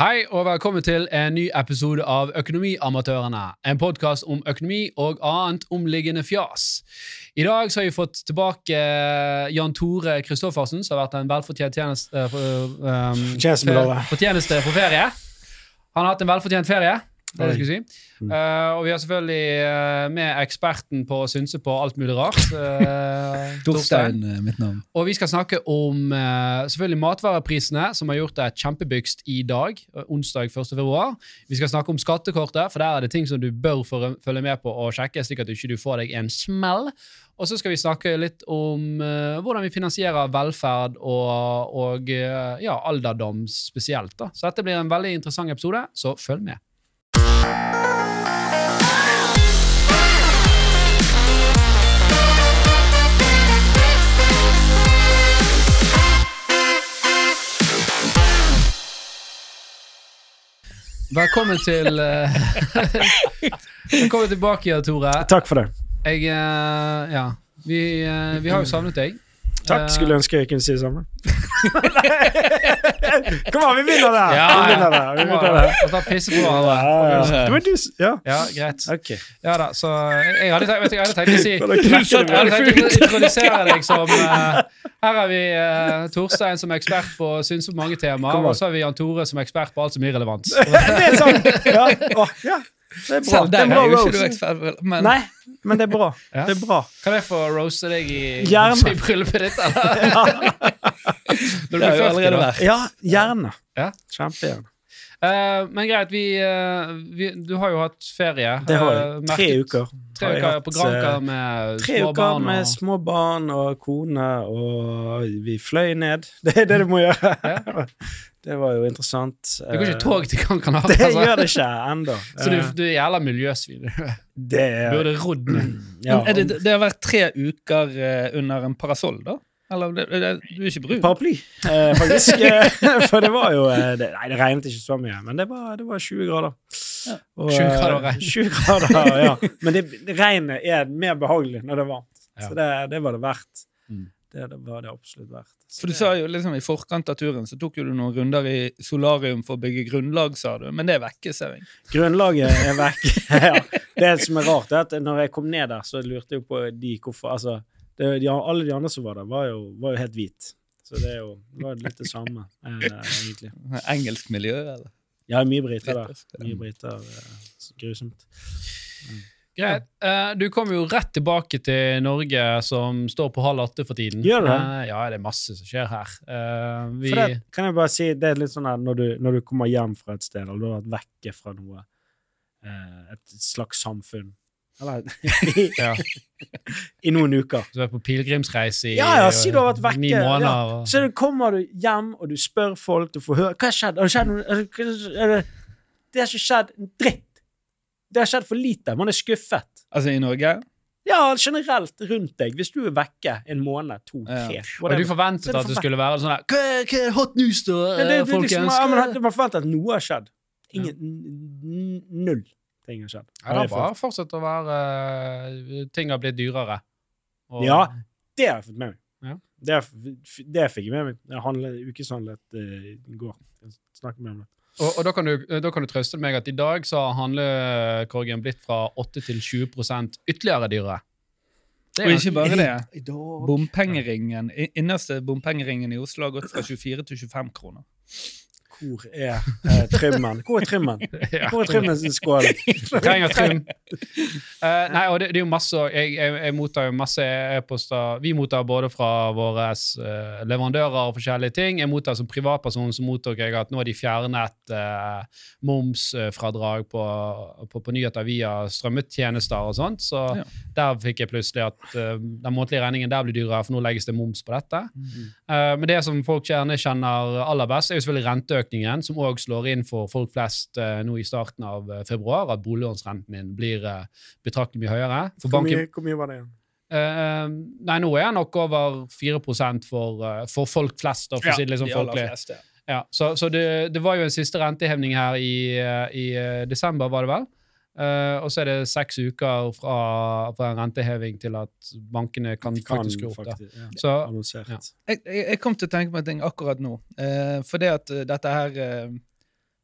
Hei og velkommen til en ny episode av Økonomiamatørene. En podkast om økonomi og annet omliggende fjas. I dag så har vi fått tilbake eh, Jan Tore Kristoffersen, som har vært en velfortjent tjeneste, for, um, fortjeneste for ferie. Han har hatt en velfortjent ferie. Det er det jeg skulle si. Mm. Uh, og vi har selvfølgelig eh, med eksperten på å synse på alt mulig rart. uh, Torstein, mitt navn. og vi skal snakke om uh, selvfølgelig matvareprisene, som har gjort det kjempebygst i dag, onsdag 1. februar. Vi skal snakke om skattekortet, for der er det ting som du bør følge med på og sjekke, slik at du ikke får deg en smell. Og så skal vi snakke litt om uh, hvordan vi finansierer velferd og, og ja, alderdom spesielt. Da. Så dette blir en veldig interessant episode, så følg med. Velkommen til eh, Velkommen tilbake, Tore. Takk for det. Jeg eh, Ja. Vi, eh, vi har jo savnet deg. Takk. Eh, Skulle ønske jeg kunne si det samme. Kom an, vi vinner der! Ja, vi vinner der. Vi vinner der. Og ta pisse på hverandre. Ja, ja. Det ja. Ja, greit. Ok. Ja da, så jeg hadde tenkt, jeg hadde tenkt å si Jeg hadde tenkt å introdusere deg som uh, Her har vi uh, Torstein som ekspert på syns på mange temaer, og så har vi Jan Tore som ekspert på alt som er irrelevant. Det er sant! Ja. Oh, ja. Det er bra. Selv Det er bra er du ekspert, men Nei, men det er bra. Ja. Det er bra. Kan jeg få roaste deg i, i bryllupet ditt, eller? Når du det har blir jo allerede da. vært. Ja, gjerne. Ja. Kjempegjerne. Eh, men greit, vi, uh, vi Du har jo hatt ferie. Det har jeg. jeg. Tre uker. Tre uker hatt, på Granca med Tre små uker barn. med Og, små barn og kone, og vi fløy ned. Det er det du må gjøre. Ja. Det var jo interessant. det går ikke tog til Gran Canaria. Det altså. gjør det ikke ennå. Så du, du er jævla miljøsvin. Det er Burde rodd ned. ja. Det, det har vært tre uker under en parasoll, da? Eller det, det, du er ikke brun? Paraply, eh, faktisk. eh, For det var jo eh, det, Nei, det regnet ikke så mye, men det var, det var 20 grader. Ja. Og, 20 grader og regn. 20 grader, ja. Men det, det regnet er mer behagelig når det er varmt. Ja. Så det, det var det verdt. Mm. Det, det var det absolutt verdt. Så For du sa jo liksom I forkant av turen så tok jo du noen runder i solarium for å bygge grunnlag, sa du. Men det er vekke, ser jeg. Grunnlaget er vekk. ja. Det som er rart, er at når jeg kom ned der, så lurte jeg på de hvorfor Altså, det, de, alle de andre som var der, var jo, var jo helt hvite. Så det, er jo, det var litt det samme, eh, egentlig. Engelsk miljø, eller? Ja, mye briter der. Mye briter. grusomt. Mm. Greit. Uh, du kom jo rett tilbake til Norge, som står på halv åtte for tiden. Gjør det? Uh, ja, det er masse som skjer her. Uh, vi, For det kan jeg bare si, det er litt sånn her når du, når du kommer hjem fra et sted, eller du har vært vekke fra noe, eh, et slags samfunn, eller ja, i noen uker. så er på pilegrimsreise i Ja, ja, si du har vært vekke, ni måneder. ja. og- Så kommer du hjem, og du spør folk, du får høre Hva har skjedd? Har det skjedd noe? Det, har ikke skjedd en dritt. Det har skjedd for lite. Man er skuffet. Altså i Norge? Ja, generelt rundt deg. Hvis du er vekke en måned, to, Ja. tre Og du forventet at det skulle være sånn her Hva hva hot news, da, er folkens? liksom, ja, men, man forventer at noe har skjedd. Ingen, Null ting har skjedd. Ja, det har bare fortsatt å være uh, Ting har blitt dyrere. Og- Ja. Det har jeg fått med meg. Ja. Det, det fikk jeg med meg. Jeg handlet, ukeshandlet eh, i går. Jeg snakket med om. Og, og da, kan du, da kan du trøste meg at i dag så har handlekorgen blitt fra 8 til 20% ytterligere dyrere. Det Og er ikke bare det. Bompengeringen, Innerste bompengeringen i Oslo har gått fra 24 til 25 kroner. Hvor er eh, trimmen? Hvor er trimmen? Hvor er trimmen sin skål? Trenger trim. Uh, nei, og det, det er jo masse jeg, jeg, jeg mottar jo masse e-poster. Vi mottar både fra våre uh, leverandører og forskjellige ting. Jeg mottar som privatperson så mottok jeg at nå har de fjernet uh, momsfradrag på, på, på nyheter via strømmetjenester og sånt. Så Ja. der fikk jeg plutselig at den månedlige regningen der blir dyrere, for nå legges det moms på dette. Eh, men det som folk gjerne kjenner aller best, er jo selvfølgelig renteøkningen, som òg slår inn for folk flest eh, nå i starten av eh, februar, at boliglånsrenten din blir eh, betraktelig mye høyere. For Hvor banken, mye, hvor mye var det igjen? Uh, nei, nå er den nok over 4 for, uh, for folk flest, da, for ja, si liksom de aller folkelig. fleste. Ja, så så det, det var jo en siste rentehevning her i, i desember, var det vel? Eh, og så er det seks uker fra, fra en renteheving til at bankene kan, kan faktisk skru opp. ja, Så ja. Jeg, jeg, kom til å tenke på en ting akkurat nå. Uh, for det at eh, dette her uh,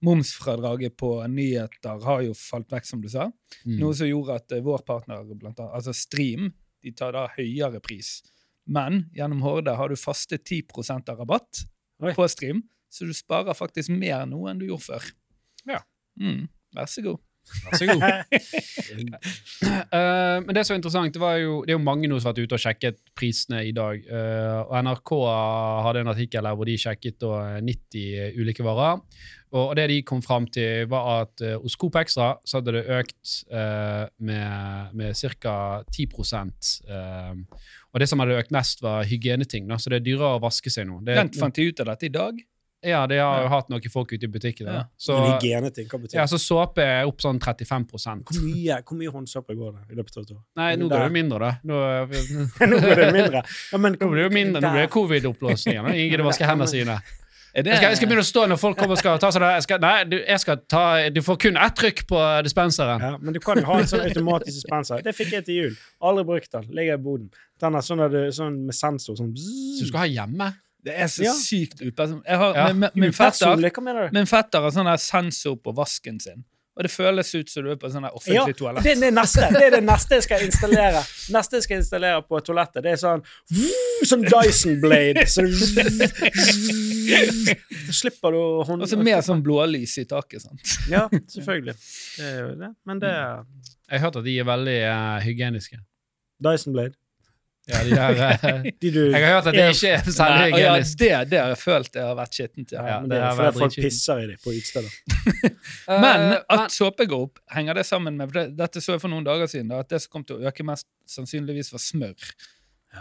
momsfradraget på nyheter har jo falt vekk, som du sa. Mm. Noe som gjorde at eh, vår partner, blant annet, altså Stream, de tar da høyere pris. Men gjennom Horde har du faste 10 av rabatt Oi. på Stream, så du sparer faktisk mer nå enn du gjorde før. Ja. Mm, vær så god. Vær så god. uh, men det som er interessant, det, var jo, det er jo mange nå som har vært ute og sjekket prisene i dag. Uh, og NRK hadde en artikkel her hvor de sjekket da 90 ulike varer. Og det de kom fram til, var at uh, hos Coop Extra så hadde det økt uh, med, med ca. 10 eh, Og det som hadde økt mest, var hygieneting. Da, så det er dyrere å vaske seg nå. Det, Vent, fant de ut av dette i dag? Ja, de har jo Ja. hatt noen folk ute i butikkene. Så, Men hygieneting, hva betyr ja, så såpe er opp sånn 35 Hvor mye, hvor mye håndsåpe går det i løpet av et år? Nei, nå blir det jo mindre, da. Nå, Nå blir det mindre. Ja, men, Nå blir det jo mindre, nå blir det covid-oppblåsninger. Ingen gidder å vaske hendene sine. Det, Jeg skal, jeg skal begynne å stå når folk kommer og skal ta sånn der, jeg skal, Nei, du, jeg skal ta, du får kun ett trykk på dispenseren. Ja, men du kan jo ha en sånn automatisk dispenser. Det fikk jeg til jul. Aldri brukt den. Ligger i boden. Den er sånn, du, sånn med sensor. Sånn Så du skal ha hjemme? Det er så Ja. sykt upersonlig. Ja. min, fetter? Min fetter har sånn sensor på vasken sin. Og det føles ut som du er på sånn offentlig Ja, offentlig det toalett. er det neste Det er det neste jeg skal installere. Neste jeg skal installere på toalettet, det er sånn Sånn Dyson Blade. Så Så slipper du hånden. Og så mer sånn blålys i taket. sant? Ja, selvfølgelig. Det er jo det. Men det er Jeg har hørt at de er veldig uh, hygieniske. Dyson Blade. Ja, de der, eh, De du jeg har hørt at det ikke er særlig hygienisk. ja, det, det har jeg følt jeg har vært skittent. Ja. ja, Ja, men det det fordi folk pisser i dem på utestedet. Men Eh, at såpe går opp, henger det sammen med Dette så jeg for noen dager siden, da, at det som kom til å øke mest sannsynligvis var smør.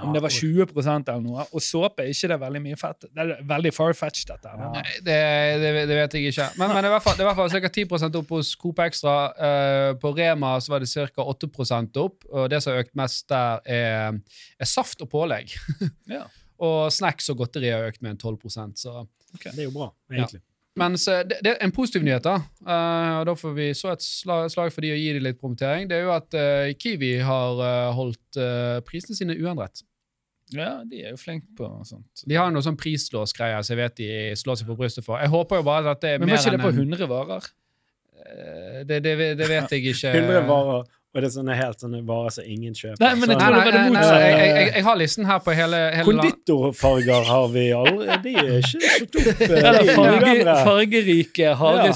Om det var 20 eller noe. Og såpe er ikke det veldig mye fett. Det er veldig far-fetched, dette. Ja. Nei, det, det, det vet jeg ikke. Men, men det er i hvert fall, ca. 10% opp hos Coop Extra. Uh, på Rema så var det ca. 8% opp. Og det som har økt mest der, er, er saft og pålegg. Ja. og snacks og godteri har økt med en 12 så okay. Det er jo bra, egentlig. Mens det, det er en positiv nyhet, da. uh, og da får vi så et slag, slag for de å gi dem litt promotering. Det er jo at uh, Kiwi har uh, holdt prisene sine uendret. ja, de er jo flinke på sånt. De har noe sånn prislåsgreier som jeg vet de slår seg på brystet for. Jeg håper jo bare at det er Men var ikke det på 100 varer? Eh, det, det, det vet jeg ikke. 100 varer, og det er sånne helt sånne varer som ingen kjøper. Nei, men jeg tror det var det motsatte. jeg, jeg, jeg har listen her på hele, hele. Konditorfarger har vi aldri De er ikke så eh, Eller farge, fargerike harde Ja.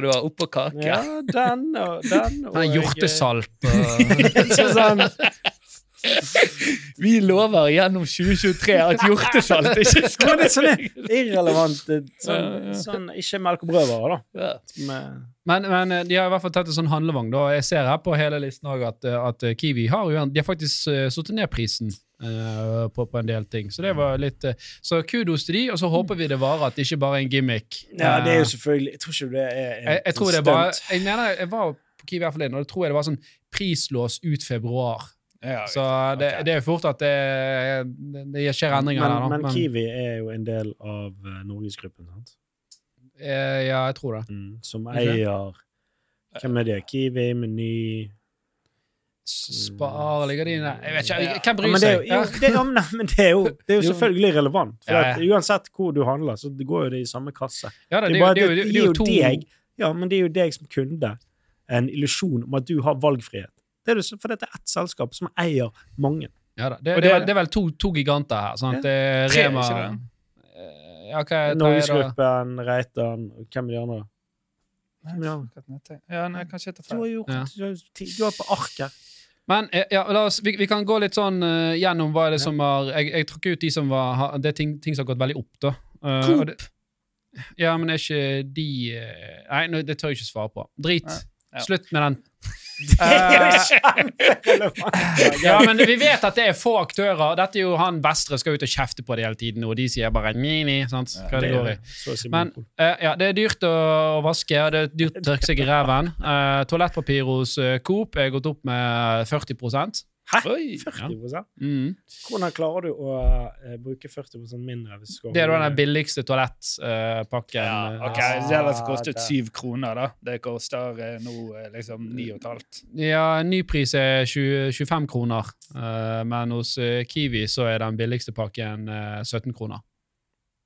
du har oppå kake. Ja, den og den. Og hjortesalt og sånn, Vi lover gjennom 2023 at hjortesalt ikke skal det er sånn irrelevant eh, sånn, sånn, Ikke melk og brødvarer, da. men, men eh, de har i hvert fall tatt en sånn handlevogn. da. Jeg ser her på hele listen også at, eh, at Kiwi har jo de har faktisk satt ned prisen Uh, på, på en del ting. Så det var litt uh, Så kudos til de, og så håper vi det varer, at det ikke bare er en gimmick. ja, det er jo selvfølgelig Jeg tror ikke det er en jeg, jeg tror det er bare Jeg mener jeg var på Kiwi her forleden, og det tror jeg det var sånn prislås ut februar. Ja, Så det, okay. det er jo fort at det, det, det skjer endringer men, der. da. men Kiwi er jo en del av uh, Norgesgruppen, sant? eh, ja, jeg tror det. Mm, som Er eier Hvem er det? Kiwi, Meny Spar ligger de der Jeg vet ikke, Ja. hvem ja, bryr men, det er jo, seg? det, ja, men, men det er jo, det er jo selvfølgelig relevant. For Ja, at ja. uansett hvor du handler, så går jo det i samme kasse. Ja, da, Det det, er bare det, er jo- det det, er gir jo jo to deg Ja, men det er jo deg som kunde en illusjon om at du har valgfrihet. Det er det, for dette er ett selskap som eier mange. ja, da. Det, Og det, det- er vel to, to giganter her. Sant? Ja. Det er Tre, Rema? Eh, Ja, da? Norgesgruppen, Reitan Hvem er de andre? Ja. nei, kanskje jeg tar Du har feil. gjort du, har, er på arket. Men eh, ja, la oss, vi, vi kan gå litt sånn uh, gjennom hva er det Ja. som har Jeg, jeg trakk ut de som var Det er ting, ting som har gått veldig opp, da. Uh, Coop. det, ja, men er ikke de Nei, det tør jeg ikke svare på. Drit. Slutt med den. Det er jo Eh, kjemperelevant! ja, men vi vet at det er få aktører. Dette er jo han Vestre skal ut og kjefte på det hele tiden, og de sier bare ni-ni. sant? Hva det går i. Men eh, ja, det er dyrt å, vaske, det er dyrt å tørke seg i ræven. Uh, toalettpapir hos Coop er gått opp med 40 Hæ? Oi! 40 mm. Hvordan klarer du å uh, bruke 40% mindre? hvis du Det er den billigste toalettpakken. Ja, ok, Ah, Det hadde kostet syv kroner, da. Det koster uh, nå eh, liksom ni og et halvt. Ja, nypris er 20, 25 kroner, eh, men hos eh, Kiwi så er den billigste pakken eh, 17 kroner.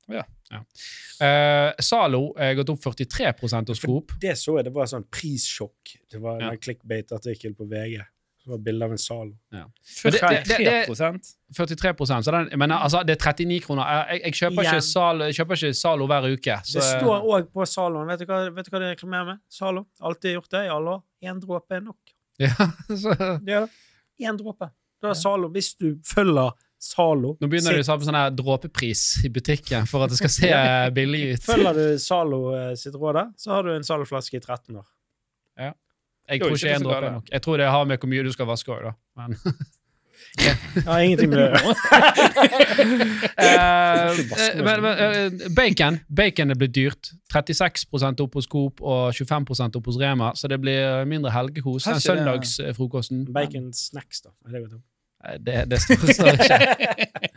Eh, Zalo er gått opp 43% hos Coop. Det så jeg, det var sånn prissjokk. Det var Ja. en clickbait-artikkel på VG. Det var bilde av en sal. Ja. det- det- det- det- 43 43 så den, men altså, det er 39 kroner. Jeg, jeg, kjøper, ikke sal, jeg kjøper ikke Zalo hver uke. Så, Det står òg på Zaloen. Vet du vet du hva de reklamerer med? Zalo. Alltid gjort det i alle år. Én dråpe er nok. ja, så, Det er det. Én dråpe. Da er Zalo. Hvis du følger Zalo nå begynner sitt- å på sånn her dråpepris i butikken for at det skal se billig ut. Følger du Zalo eh, sitt råd så har du en Zalo-flaske i 13 år. Jeg tror ikke én dråpe er nok. Jeg tror det har med hvor mye du skal vaske òg, da. Men, Jeg har ingenting med det å gjøre. Eh, men, men eh, bacon Bacon er blitt dyrt. 36 opp hos Coop og 25 opp hos Rema, så det blir mindre helgekos. enn søndagsfrokosten Bacon snacks, da. Det Det, det står, står ikke.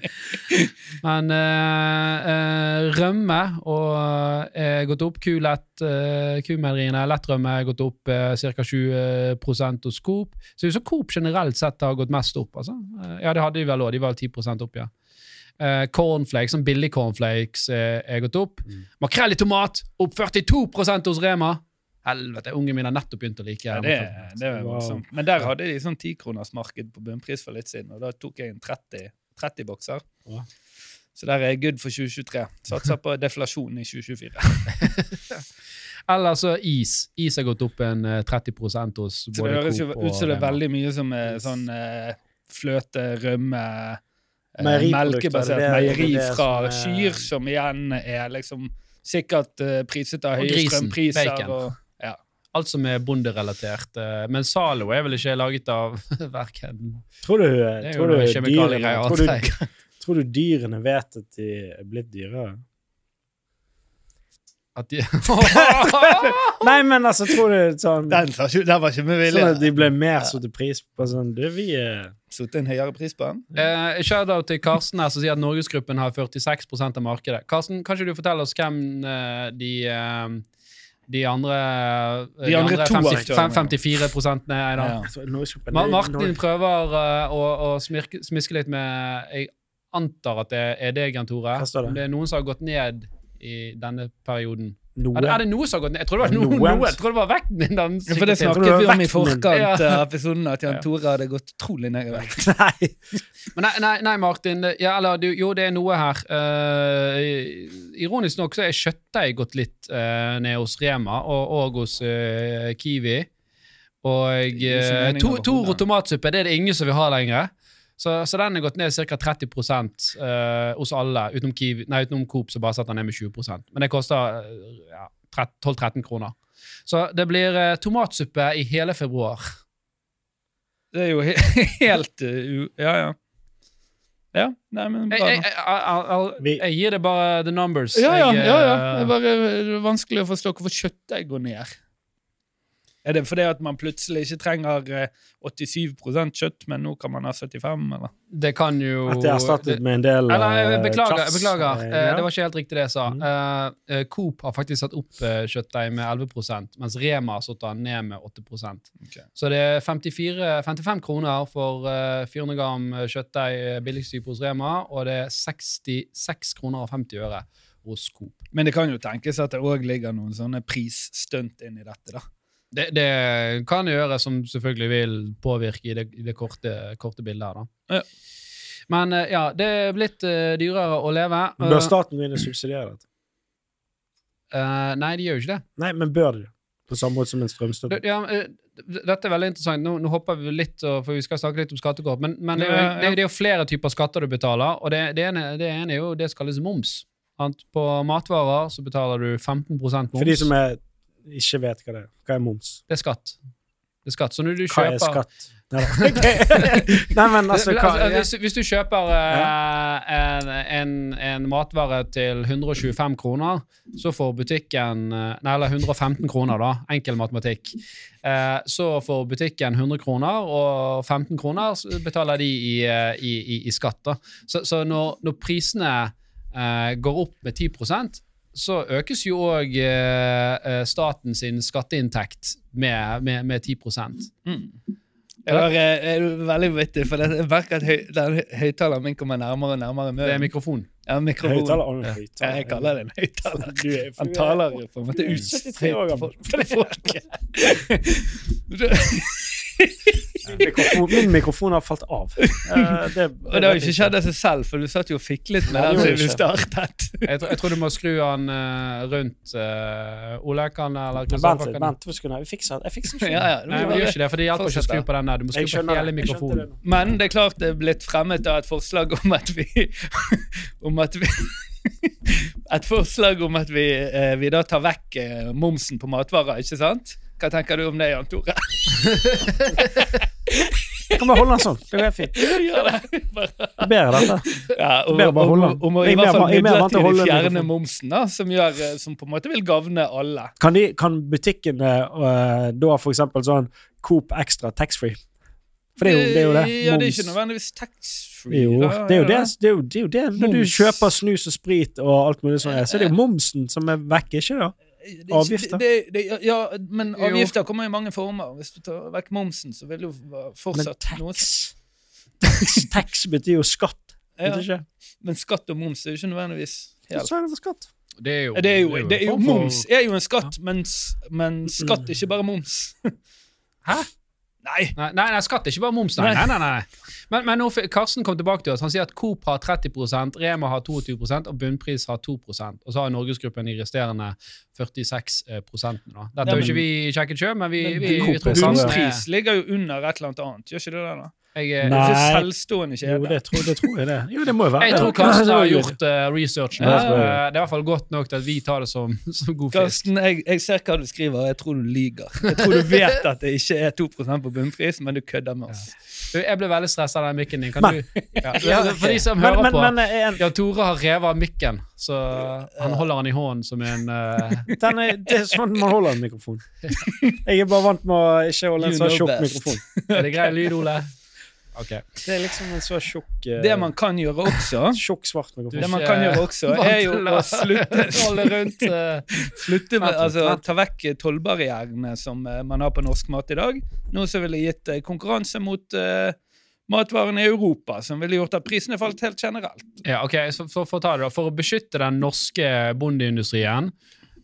Men eh, eh, rømme og er gått opp. Kulett, uh, kumeieriene, lettrømme er gått opp uh, ca. 20 hos Coop. Så det er jo så Coop generelt sett har gått mest opp. Altså. Eh, ja, det hadde de vel òg. De var vel 10% opp, ja. Uh, cornflakes, sånn billig cornflakes eh, er gått opp. Mm. Makrell i tomat opp 42 hos Rema. Helvete, ungen min har nettopp begynt å like Ja, det, det var Wow. Men der hadde de sånn tikronersmarked på bunnpris for litt siden, og da tok jeg en 30, 30 bokser. Ja. Så der er jeg good for 2023. Satser på deflasjon i 2024. Eller så is. Is har gått opp en eh, 30% hos Så det høres jo ut som det er veldig mye som er sånn eh, fløte, rømme, eh, melkebasert er- meieri er fra er- kyr, som igjen er liksom sikkert eh, priset av Og høye strømpriser. bacon. Og. Alt som er bonderelatert. eh, Men Zalo er vel ikke laget av verken Tror du, er tror du, dyrene, tror, du, tror du dyrene vet at de er blitt dyrere? At de Nei, men altså, tror du sånn Den, sa ikke- den var ikke med vilje. Sånn at de ble mer satt pris på sånn Du, vi er Satt en høyere pris på den? Eh, Shout-out til Karsten her som sier at Norgesgruppen har 46% av markedet. Karsten, kan ikke du fortelle oss hvem eh, de andre, de andre, eh, De andre 50, 54 prosentene er da. Martin prøver eh, å, å smirke, smiske litt med Jeg antar at det er deg, Jan Tore. Det er noen som har gått ned i denne perioden. Noe. Er det, er det noe som har gått ned? Jeg tror det var noe. Noe. noe. Jeg tror det var vekten din. den Ja, for det snakket vi om i forkant Ja. av episoden, at Jan Tore hadde gått utrolig ned i vekt. Nei. Nei, nei, nei Martin. Ja, eller, du, jo, det er noe her. Uh, ironisk nok så er kjøttdeig gått litt uh, ned hos Rema og, og hos uh, Kiwi. Og uh. Toro tomatsuppe det er det ingen som vil ha lenger. Så, så den er gått ned ca. 30 eh, hos alle, utenom, Kiwi, nei, utenom Coop, som bare setter den ned med 20% Men det koster eh, ja, 12-13 kroner. Så det blir eh, tomatsuppe i hele februar. Det er jo he helt uh. Ja, ja. Ja, nei, men bra. jeg, jeg, jeg, jeg gir det bare the numbers. Ja, ja, ja, ja. eh, Det er bare det er vanskelig å forstå hvorfor kjøttdeig går ned. Er det fordi at man plutselig ikke trenger eh, 87% kjøtt, men nå kan man ha 75, eller? Det kan jo At det er erstattet med en del Eller, jeg eh, beklager. tjafs. beklager. Eh, Eh, ja. Det var ikke helt riktig det jeg sa. Mm. Eh, eh, Coop har faktisk satt opp uh, kjøttdeig med 11% mens Rema har satt den ned med 8 okay. Så det er 54, 55 kroner for eh, 400 gram kjøttdeig eh, billigst type hos Rema, og det er 66 kroner og 50 øre hos Coop. Men det kan jo tenkes at det òg ligger noen sånne prisstunt inn i dette, da. Det, det kan gjøre, som selvfølgelig vil påvirke i det, i det korte, korte bildet her, da. Ja. Men eh, ja, det er blitt uh, dyrere å leve. Bør Eh, staten begynne å subsidiere dette? Uh, nei, de gjør jo ikke det. Nei, men bør de? På samme måte som en strømstøtte? Ja, uh, dette er veldig interessant. Nå, nå hopper vi litt, for vi skal snakke litt om skattekort. Men, men det, er jo, Ja, ja. det, det er jo flere typer skatter du betaler, og det, det, ene, det ene er jo det som kalles moms. På matvarer så betaler du 15% moms. For de som er, ikke vet hva det er. Hva er moms? Det er skatt. Det er skatt. Så når du Hva er skatt? Nei. Nei, men altså, hva Altså, ja. hvis, hvis du kjøper eh, en, en, en matvare til 125 kroner, så får butikken eh, Nei, eller 115 kroner, da. Enkel matematikk. Eh, så får butikken 100 kroner, og 15 kroner betaler de i, eh, i, i, i skatt. da. Så, så når, når prisene eh, går opp med 10 så økes jo òg eh, staten sin skatteinntekt med, med, med 10 Jeg er, er veldig vittig, for jeg merker at høy, den høyttaleren min kommer nærmere og nærmere Det er mikrofon. Ja, mikrofon. Høytaler, Ja, jeg kaller det en høyttaler. Er- Han taler jo på en måte Du for folk. 73 år gammel. til folket. Mikrofon, min mikrofon har falt av. Uh, det, Og det har jo ikke skjedd av seg selv, for du satt jo og fiklet med det den siden du startet. Jeg, tror- jeg tror du må skru den uh, rundt uh, Olekan eller Vent litt, vent to sekunder. Jeg fikser den. ikke. Ja, ja, Nei, gjør ikke det, for det hjelper ikke å skru på den der. Du må skru på hele det. Mikrofonen. det. Men det er klart det er blitt fremmet da et forslag om at vi Om at vi Et forslag om at vi, eh, vi da tar vekk eh, momsen på matvarer, ikke sant? Hva tenker du om det, Jan Tore? Kan bare holde den sånn. Det går fint. Bedre dette. Ja, og, holde den. å i er hvert fall er midlertidig fjerne momsen, da, som, gjør, eh, som på en måte vil gagne alle. Kan, de, kan butikkene uh, da for eksempel sånn Coop Extra taxfree? For det er jo det. Er jo det. Ja, det er ikke nødvendigvis taxfree. Jo, da, det er jo det. det, er jo, det, er jo det. Når du kjøper snus og sprit og alt mulig sånt, så er det jo momsen som er vekk, ikke det? Det er Avgifter. Det, det, ja, men Jo. avgifter kommer i mange former. Hvis du tar vekk momsen, så vil det jo Men fortsatt noe tax Tax, tax betyr jo skatt, ja, ikke? Men skatt og moms er jo ikke nødvendigvis helt Så er det for skatt. Det er jo, Det er jo, det er jo en form for- Moms er jo en skatt, men, men skatt er ikke bare moms. Hæ? Nei. Nei, nei, nei, skatt er ikke bare moms. Nei, Nei. nei, nei. Men, men nå, Karsten kom tilbake til oss. Han sier at Coop har 30% Rema har 22% og Bunnpris har 2% Og så har Norgesgruppen de resterende 46 prosentene. da. Dette er har jo ikke vi sjekket sjøl, men vi, Men vi, vi, Coop tror Bunnpris ligger jo under et eller annet annet, gjør ikke det det? da? Jeg, er Nei. ikke selvstående Jo, det tror, det tror jeg det. Jo, det må jo være jeg tror. Karsten har gjort uh, researchen. Ja, det. Eh, det er i hvert fall godt nok til at vi tar det som, som god fisk. Karsten, jeg, jeg ser hva du skriver, og jeg tror du lyver. Jeg tror du vet at det ikke er 2% på bunnpris, men du kødder med oss. Du, Jeg ble veldig stressa av den mikken din. Kan Men- du? Ja, for de som hører men, på men eh, en, Ja, Tore har revet av mikken, så han holder den i hånden som en uh... den er, det er sånn man holder en mikrofon. Jeg er bare vant med å ikke holde en sånn så tjukk mikrofon. Er det grei lyd, Ole? Ok. Det er liksom en så tjukk uh, Det man kan gjøre også, Tjukk, svart mikrofon. det man kan gjøre også, er jo å slutte, Holde rundt uh, slutte med, altså, ta vekk tollbarrierene som uh, man har på norsk mat i dag. Noe som ville gitt konkurranse mot matvarene i Europa, som ville gjort at prisene falt helt generelt. Ja, ok, så for, for, ta det da. for å beskytte den norske bondeindustrien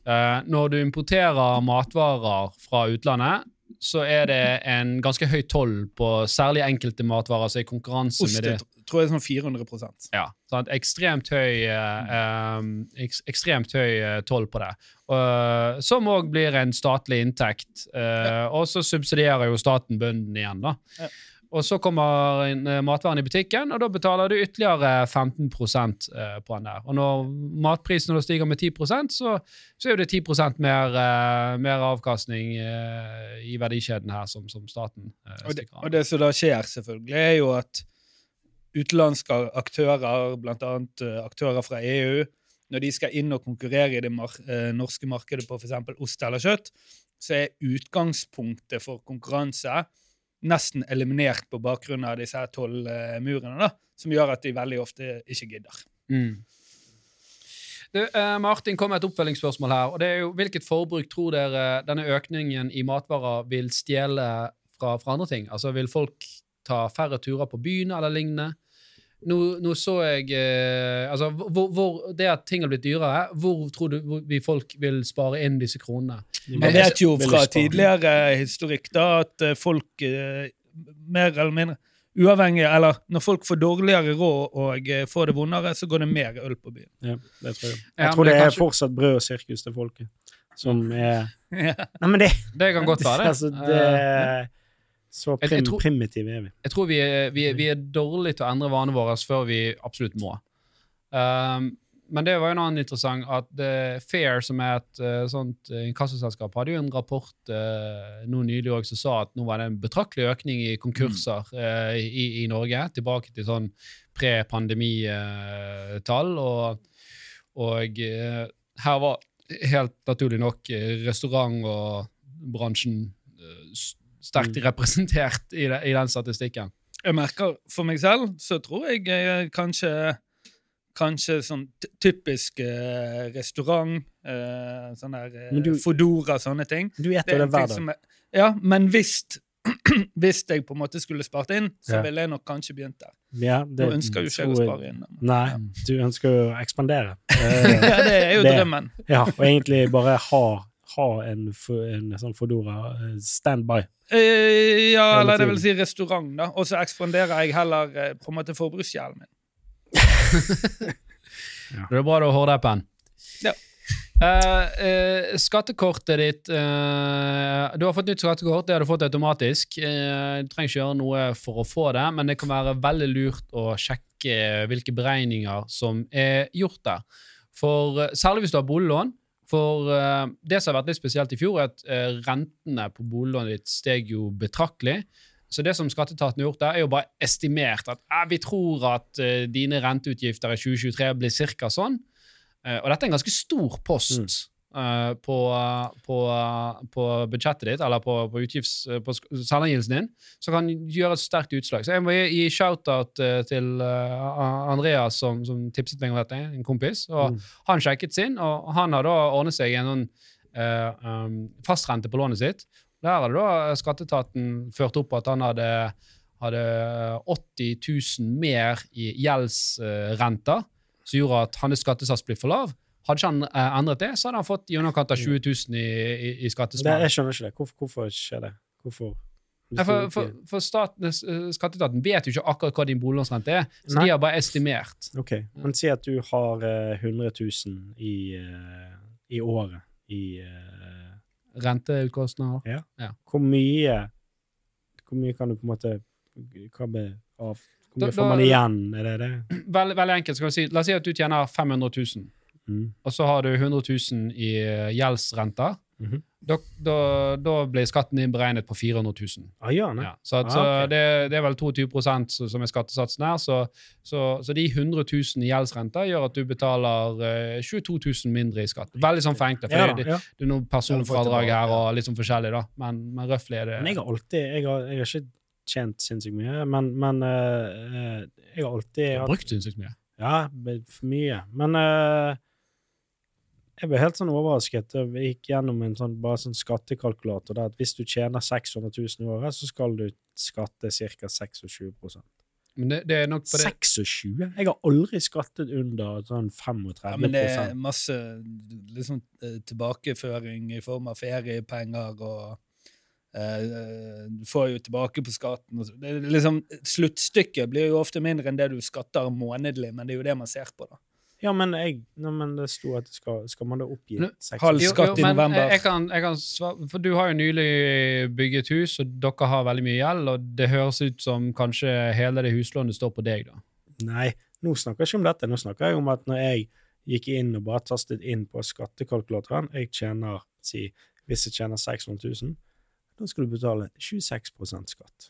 eh, Når du importerer matvarer fra utlandet, så er det en ganske høy toll på særlig enkelte matvarer er i konkurranse Ost med det. tror jeg er sånn 400 Ja, sant? Ekstremt høy, eh, eh, ekstremt høy eh, toll på det. Uh, som òg blir en statlig inntekt. eh, Og så subsidierer jo staten bøndene igjen. da. Ja. Og så kommer eh, matvaren i butikken, og da betaler du ytterligere 15 eh, på den der. Og når matprisen stiger med 10 så, så er det 10 mer, eh, mer avkastning i verdikjeden her som, som staten eh, Og det, stikker av. og det som da skjer, selvfølgelig, er jo at utenlandske aktører, bl.a. aktører fra EU, når de skal inn og konkurrere i det mar norske markedet på f.eks. ost eller kjøtt, så er utgangspunktet for konkurranse nesten eliminert på bakgrunn av disse her tollmurene, da, som gjør at de veldig ofte ikke gidder. Mm. Du, eh, Martin kom med et oppfølgingsspørsmål her. og det er jo Hvilket forbruk tror dere denne økningen i matvarer vil stjele fra, fra andre ting? Altså Vil folk ta færre turer på byen eller lignende? Nå, nå så jeg eh, altså, hvor, hvor, Det at ting har blitt dyrere, hvor tror du vi folk vil spare inn disse kronene? Man vet jo fra tidligere historikk da at eh, folk eh, mer eller mindre uavhengig, eller når folk får dårligere råd og eh, får det vondere, så går det mer øl på byen. Ja, det tror jeg. Jeg tror det det er kanskje- fortsatt brød og sirkus til folket. Som er Ja. Nei, men det, Det kan godt være, det. altså, det Eh, Så Jeg- jeg tror- primitive er vi. jeg tror vi er, vi, vi er dårlige til å endre vanene våre før vi absolutt må. Um, men det var jo noe annet interessant at uh, Fair, som er et uh, sånt uh, inkassoselskap, hadde jo en rapport nå nylig også, som sa at nå var det en betraktelig økning i konkurser uh, i, i Norge, tilbake til sånn pre-pandemitall. og og her var helt naturlig nok restaurant- og bransjen sterkt Mm. representert i, det, i den statistikken. Jeg merker for meg selv, så tror jeg eh, kanskje Kanskje sånn typisk eh, restaurant, eh, sånn der eh, du- Fodora, sånne ting. Du spiser Det er det hver dag. ja, men hvis hvis jeg på en måte skulle spart inn, så Ja. ville jeg nok kanskje begynt der. Ja, det Nå ønsker jo ikke jeg å spare inn. men- Nei, du ønsker jo å ekspandere. Eh, Ja, det er jo Det- drømmen. ja, og egentlig bare ha, ha en, en sånn Fodora eh, standby. Eh, ja, eller det vil si restaurant, da. Og så ekspanderer jeg heller eh, på en måte forbruksgjelden min. Det er bra du har hårdeppen. Ja. Uh, uh, skattekortet ditt uh, Du har fått nytt skattekort. Det har du fått automatisk. Eh, du trenger ikke gjøre noe for å få det, men det kan være veldig lurt å sjekke hvilke beregninger som er gjort der. For, særlig hvis du har boliglån. For uh, det som har vært litt spesielt i fjor, er at uh, rentene på boliglånet ditt steg jo betraktelig. Så det som skatteetaten har gjort der, er jo bare estimert at eh, vi tror at uh, dine renteutgifter i 2023 blir ca. sånn. Og dette er en ganske stor post Mm. Eh, på, på, på budsjettet ditt, eller på, på, utgifts, eh, på selvangivelsen din, som kan gjøre et sterkt utslag. Så jeg må gi, shout-out eh, til Andreas, som, som tipset meg om dette, en kompis. og Mm. han sjekket sin, og han har da ordnet seg en sånn eh, um, fastrente på lånet sitt. Der hadde da skatteetaten ført opp at han hadde, hadde 80 000 mer i gjeldsrenter, som gjorde at hans skattesats ble for lav. Hadde ikke han eh, endret det, så hadde han fått i underkant av 20 000 i, i, i Det, skattesmell. jeg skjønner ikke det. Hvorfor, hvorfor skjer det? Hvorfor? Nei, For, for, for staten, eh, skatteetaten vet jo ikke akkurat hva din boliglånsrente er, så Nei. de har bare estimert. Ok, men si at du har eh, 100 000 i, eh, i året i eh, Ja. Hvor mye Hvor mye kan du på en måte hva be, av, Hvor Da- mye får man igjen? Er det det? Veldig, veldig enkelt. si. La oss si at du tjener 500 000. Mm. og så har du 100 000 i gjeldsrenter. Mm -hmm. da, da, da blir skatten din beregnet på 400 000. Ah, ja. Ja, så at, Ah, så det, det er vel 22 som er skattesatsen her. Så, så, så de 100 000 i gjeldsrenter gjør at du betaler uh, 22 000 mindre i skatt. Veldig sånn forenkla, For Ja, det, det, det er noe personfradrag her og litt sånn forskjellig, da. Men, men røftlig er det Men jeg har alltid Jeg har, jeg har ikke tjent sinnssykt mye, men, men eh, eh, jeg har alltid Jeg har brukt sinnssykt mye. Ja, for mye. Men eh, jeg ble helt sånn overrasket. Jeg gikk gjennom en sånn, bare sånn skattekalkulator der at hvis du tjener 600 000 i året, så skal du skatte ca. 26% Men det, det er nok på det 26? Jeg har aldri skattet under sånn 35 Ja, men det er masse liksom, tilbakeføring i form av feriepenger og eh, Du får jo tilbake på skatten. Det liksom, sluttstykket blir jo ofte mindre enn det du skatter månedlig, men det er jo det man ser på. da. Ja, men, jeg, no, men det sto at det skal, skal man da oppgi Men- 26 Halv skatt i november. Jeg, jeg kan, jeg kan svare, for du har jo nylig bygget hus, og dere har veldig mye gjeld, og det høres ut som kanskje hele det huslånet står på deg, da. Nei, nå snakker jeg ikke om dette. Nå snakker jeg om at når jeg gikk inn og bare tastet inn på skattekalkulatoren Jeg tjener, si, hvis jeg tjener 600 000, da skal du betale 26% skatt.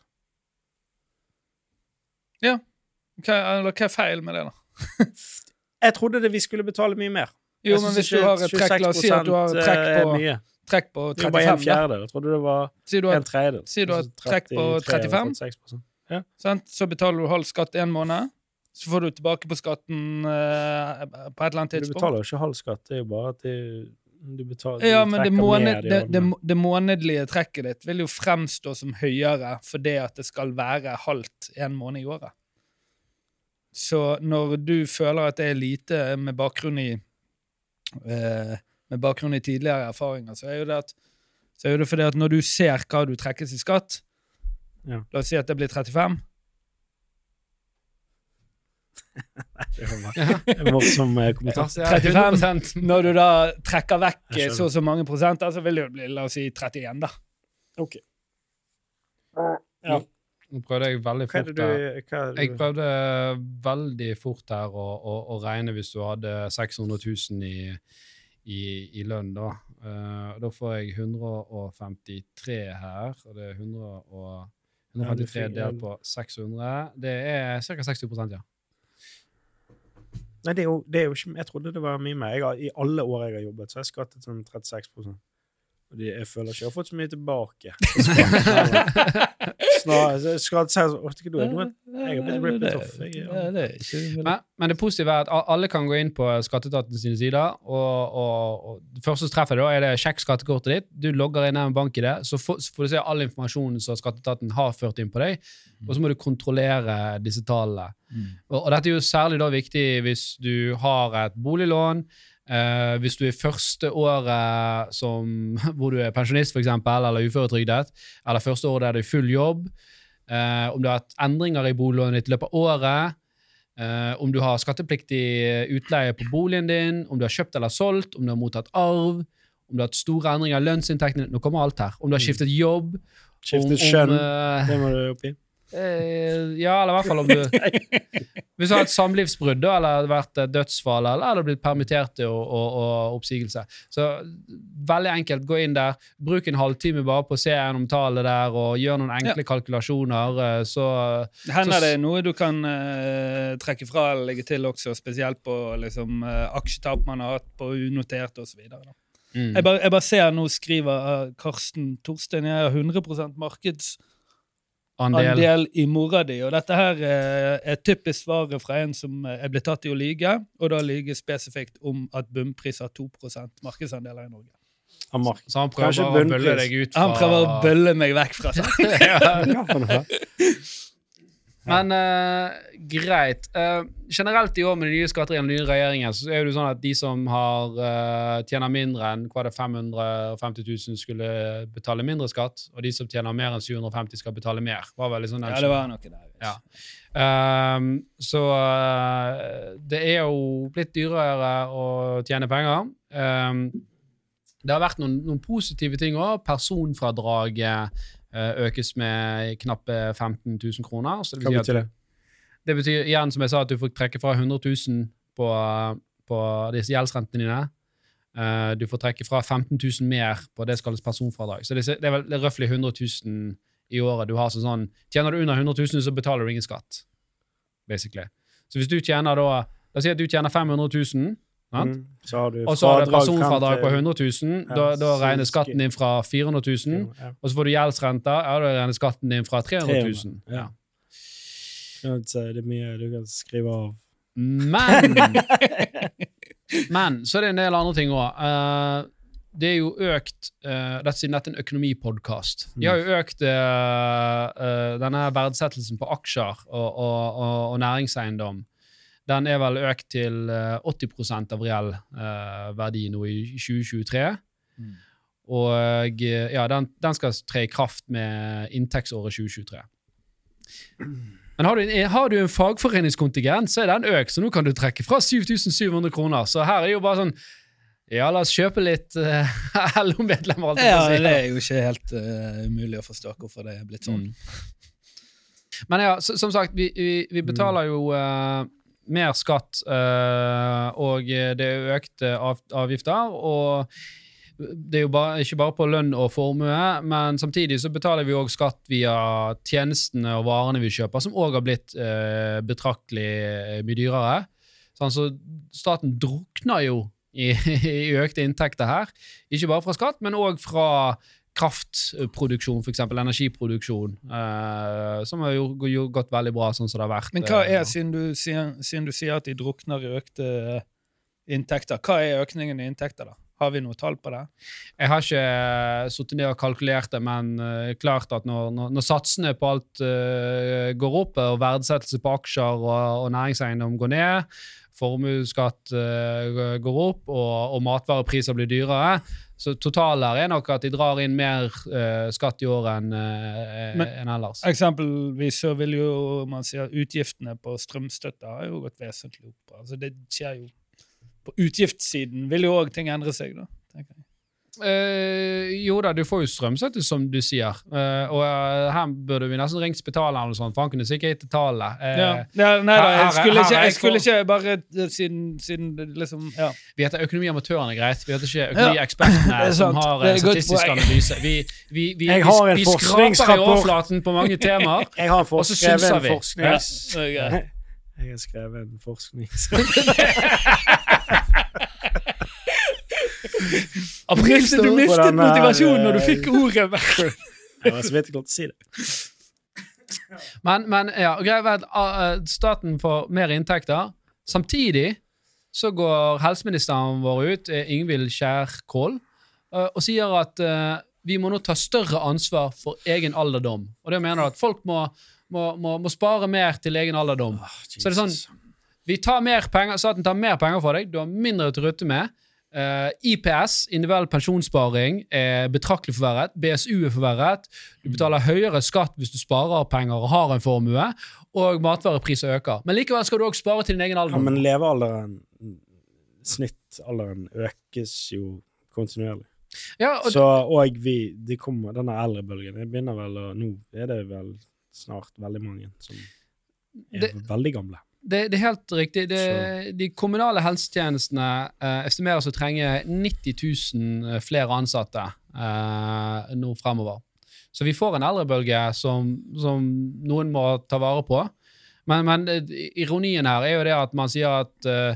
Hva, eller, hva er feil med det, da? Jeg trodde det vi skulle betale mye mer. Jo, men hvis du har et trekk, la oss si at du har et trekk er på, mye. trekk på Det var en 35, fjerdedel. Jeg trodde det var Sier har, en tredjedel. sier du har et trekk på 35? ja. sant? så betaler du halv skatt en måned, så får du tilbake på skatten eh, på et eller annet tidspunkt. Du betaler jo ikke halv skatt, det er jo bare at du betaler Ja, du men det, måned, det, det, det månedlige trekket ditt vil jo fremstå som høyere fordi at det skal være halvt en måned i året. Så når du føler at det er lite med bakgrunn i eh, med bakgrunn i tidligere erfaringer, så er jo det at så er det fordi at når du ser hva du trekkes i skatt Ja. La oss si at det blir 35. Det var morsom eh, kommentar. 35. 100%. Når du da trekker vekk så og så mange prosenter, så vil det jo bli la oss si 31, da. Ok. Ja. Nå prøvde jeg veldig fort du, her. er Jeg prøvde veldig fort her å, å, å regne hvis du hadde 600 000 i, i, i lønn, da. Uh, da får jeg 153 her, og det er 100 og, 153 delt på 600. Det er ca. 60 ja. Nei, det er, jo, det er jo ikke Jeg trodde det var mye mer. Jeg har, I alle år jeg har jobbet, så har jeg skattet sånn 36 Og de, jeg føler ikke jeg har fått så mye tilbake. Snarere så skal si at du er noe Jeg har blitt rippet off. Men, men det positive er at alle kan gå inn på skatteetaten sine sider, og, og, og det første som treffer, da er det sjekk skattekortet ditt. Du logger inn med bank i det, så får, så får du se all informasjonen som skatteetaten har ført inn på deg, og så må du kontrollere disse tallene. Mm. Og, og dette er jo særlig da viktig hvis du har et boliglån, eh, hvis du er første året som, hvor du er pensjonist for eksempel, eller uføretrygdet, eller første året der du er i full jobb, eh, om du har hatt endringer i boliglånet ditt i løpet av året, eh, om du har skattepliktig utleie på boligen din, om du har kjøpt eller solgt, om du har mottatt arv, om du har hatt store endringer i lønnsinntekten nå kommer alt her, om du har skiftet jobb, Skiftet om, om, eh, Det må du opp i. Eh, ja, eller i hvert fall om du Hvis du har et samlivsbrudd eller det har vært dødsfall, eller er du blitt permittert og, og, og oppsigelse. Så veldig enkelt, gå inn der, bruk en halvtime bare på å se gjennom tallet der og gjør noen enkle kalkulasjoner, eh, så Hender Så- det noe du kan uh, trekke fra eller legge til også, spesielt på liksom, uh, aksjetap man har hatt på unotert osv.? mm. Jeg, bare- jeg bare ser nå skriver uh, Karsten Torstein jeg har 100% markedsandel andel. i mora di. Og dette her eh, er typisk svaret fra en som eh, er blitt tatt i å lyge, og da lyge spesifikt om at bunnpris har 2 markedsandeler i Norge. Han mark. Så han prøver å bølle deg ut fra Han prøver å bølle meg vekk fra det. ja. Hva for noe? Men uh, greit. Uh, generelt i år med de nye skatter i den nye regjeringen, så er det jo sånn at de som har uh, tjener mindre enn hva det 550 000 skulle betale mindre skatt, og de som tjener mer enn 750 skal betale mer. Var vel liksom Ja, det var noe der. Ja. Ehm, så det er jo blitt dyrere å tjene penger. Ehm, det har vært noen, noen positive ting òg. Personfradraget økes med knappe 15 000 kroner. Så det Hva betyr, det? det betyr igjen, som jeg sa, at du får trekke fra 100 000 på, på disse gjeldsrentene dine. Eh, du får trekke fra 15 000 mer på det som kalles personfradrag. Så det, det er vel røftlig 100 000 i året du har sånn sånn Tjener du under 100 000, så betaler du ingen skatt, basically. Så hvis du tjener da La oss si at du tjener 500 000, sant? Mm. Så har du og så har du personfradrag på til- 100 000. Ja, Da, da regner skatten din fra 400 000. Ja. Og så får du gjeldsrente. Ja, da regner skatten din fra 300 000. 300, ja. Det er mye du kan skrive av. Men Men så er det en del andre ting òg. det er jo økt uh, Dette siden dette er en økonomipodkast. De har jo økt uh, eh, denne verdsettelsen på aksjer og, og, og, og næringseiendom. Den er vel økt til eh, 80% av reell eh, verdi nå i 2023. Mm. Og eh, ja, den, den skal tre i kraft med inntektsåret 2023. Men har du, en, har du en fagforeningskontingent, så er den økt, så nå kan du trekke fra 7700 kroner. Så her er jo bare sånn Ja, la oss kjøpe litt uh, LO-medlemmer. Ja, si. det er jo ikke helt uh, umulig å forstå hvorfor det er blitt sånn. Mm. Men ja, som sagt, vi, vi, vi betaler jo eh, mer skatt, eh, og det er økte av, avgifter. Og det er jo bare, ikke bare på lønn og formue, men samtidig så betaler vi òg skatt via tjenestene og varene vi kjøper, som òg har blitt eh, betraktelig eh, mye dyrere. Sånn, så staten drukner jo i, i økte inntekter her. Ikke bare fra skatt, men òg fra kraftproduksjon, f.eks. energiproduksjon, eh, som har jo, jo gått veldig bra sånn som det har vært. Men hva eh, er, siden du, siden, siden du sier at de drukner i økte inntekter, hva er økningen i inntekter, da? Har vi noe tall på det? Jeg har ikke uh, sittet ned og kalkulert det, men uh, klart at når, når, når satsene på alt uh, går opp, og verdsettelse på aksjer og, og næringseiendom går ned, formuesskatt uh, går opp, og, og matvarepriser blir dyrere, så totalen er nok at de drar inn mer uh, skatt i år enn uh, enn ellers. Eksempelvis så vil jo man si at utgiftene på strømstøtte har jo gått vesentlig opp. Altså det skjer jo På utgiftssiden vil jo òg ting endre seg, da. tenker jeg. Eh, jo da, du får jo strømstøtte, som du sier. Uh, og uh, her burde vi nesten ringt Spitalet eller noe sånt, for han kunne sikkert gitt tallet. Eh, Ja. Ja, nei da, jeg skulle her ikke, jeg skulle ikke bare siden, siden liksom Ja. Vi heter Økonomiamatørene, greit. Vi heter ikke Økonomiekspertene er som har statistisk analyse. Vi, vi, vi, vi, har vi skraper i overflaten på mange temaer. Jeg har en Og så synser vi. Jeg har skrevet en forskning. April, du mistet motivasjonen når du fikk ordet. Jeg var så vidt jeg klarte å si det. Men, men ja, greia er at uh, staten får mer inntekter. Samtidig så går helseministeren vår ut, eh, Ingvild Skjærkål, uh, og sier at vi må nå ta større ansvar for egen alderdom. Og det mener at folk må, må, må, må spare mer til egen alderdom. Så det er sånn, vi tar mer penger, Staten tar mer penger fra deg, du har mindre til å rutte med. Uh, IPS, individuell pensjonssparing, er betraktelig forverret. BSU er forverret. Du betaler høyere skatt hvis du sparer penger og har en formue. Og matvarepriser øker. Men likevel skal du også spare til din egen Ja, alder. men levealderen, snittalderen, økes jo kontinuerlig. Ja, og, Så, og vi, de kommer, denne eldrebølgen begynner vel å Nå er det vel snart veldig mange som er Det- veldig gamle. det, det er helt riktig. Det, de kommunale helsetjenestene eh, estimeres å trenge 90 000 flere ansatte eh, nå fremover. Så vi får en eldrebølge som, som noen må ta vare på. Men, men eh, ironien her er jo det at man sier at uh,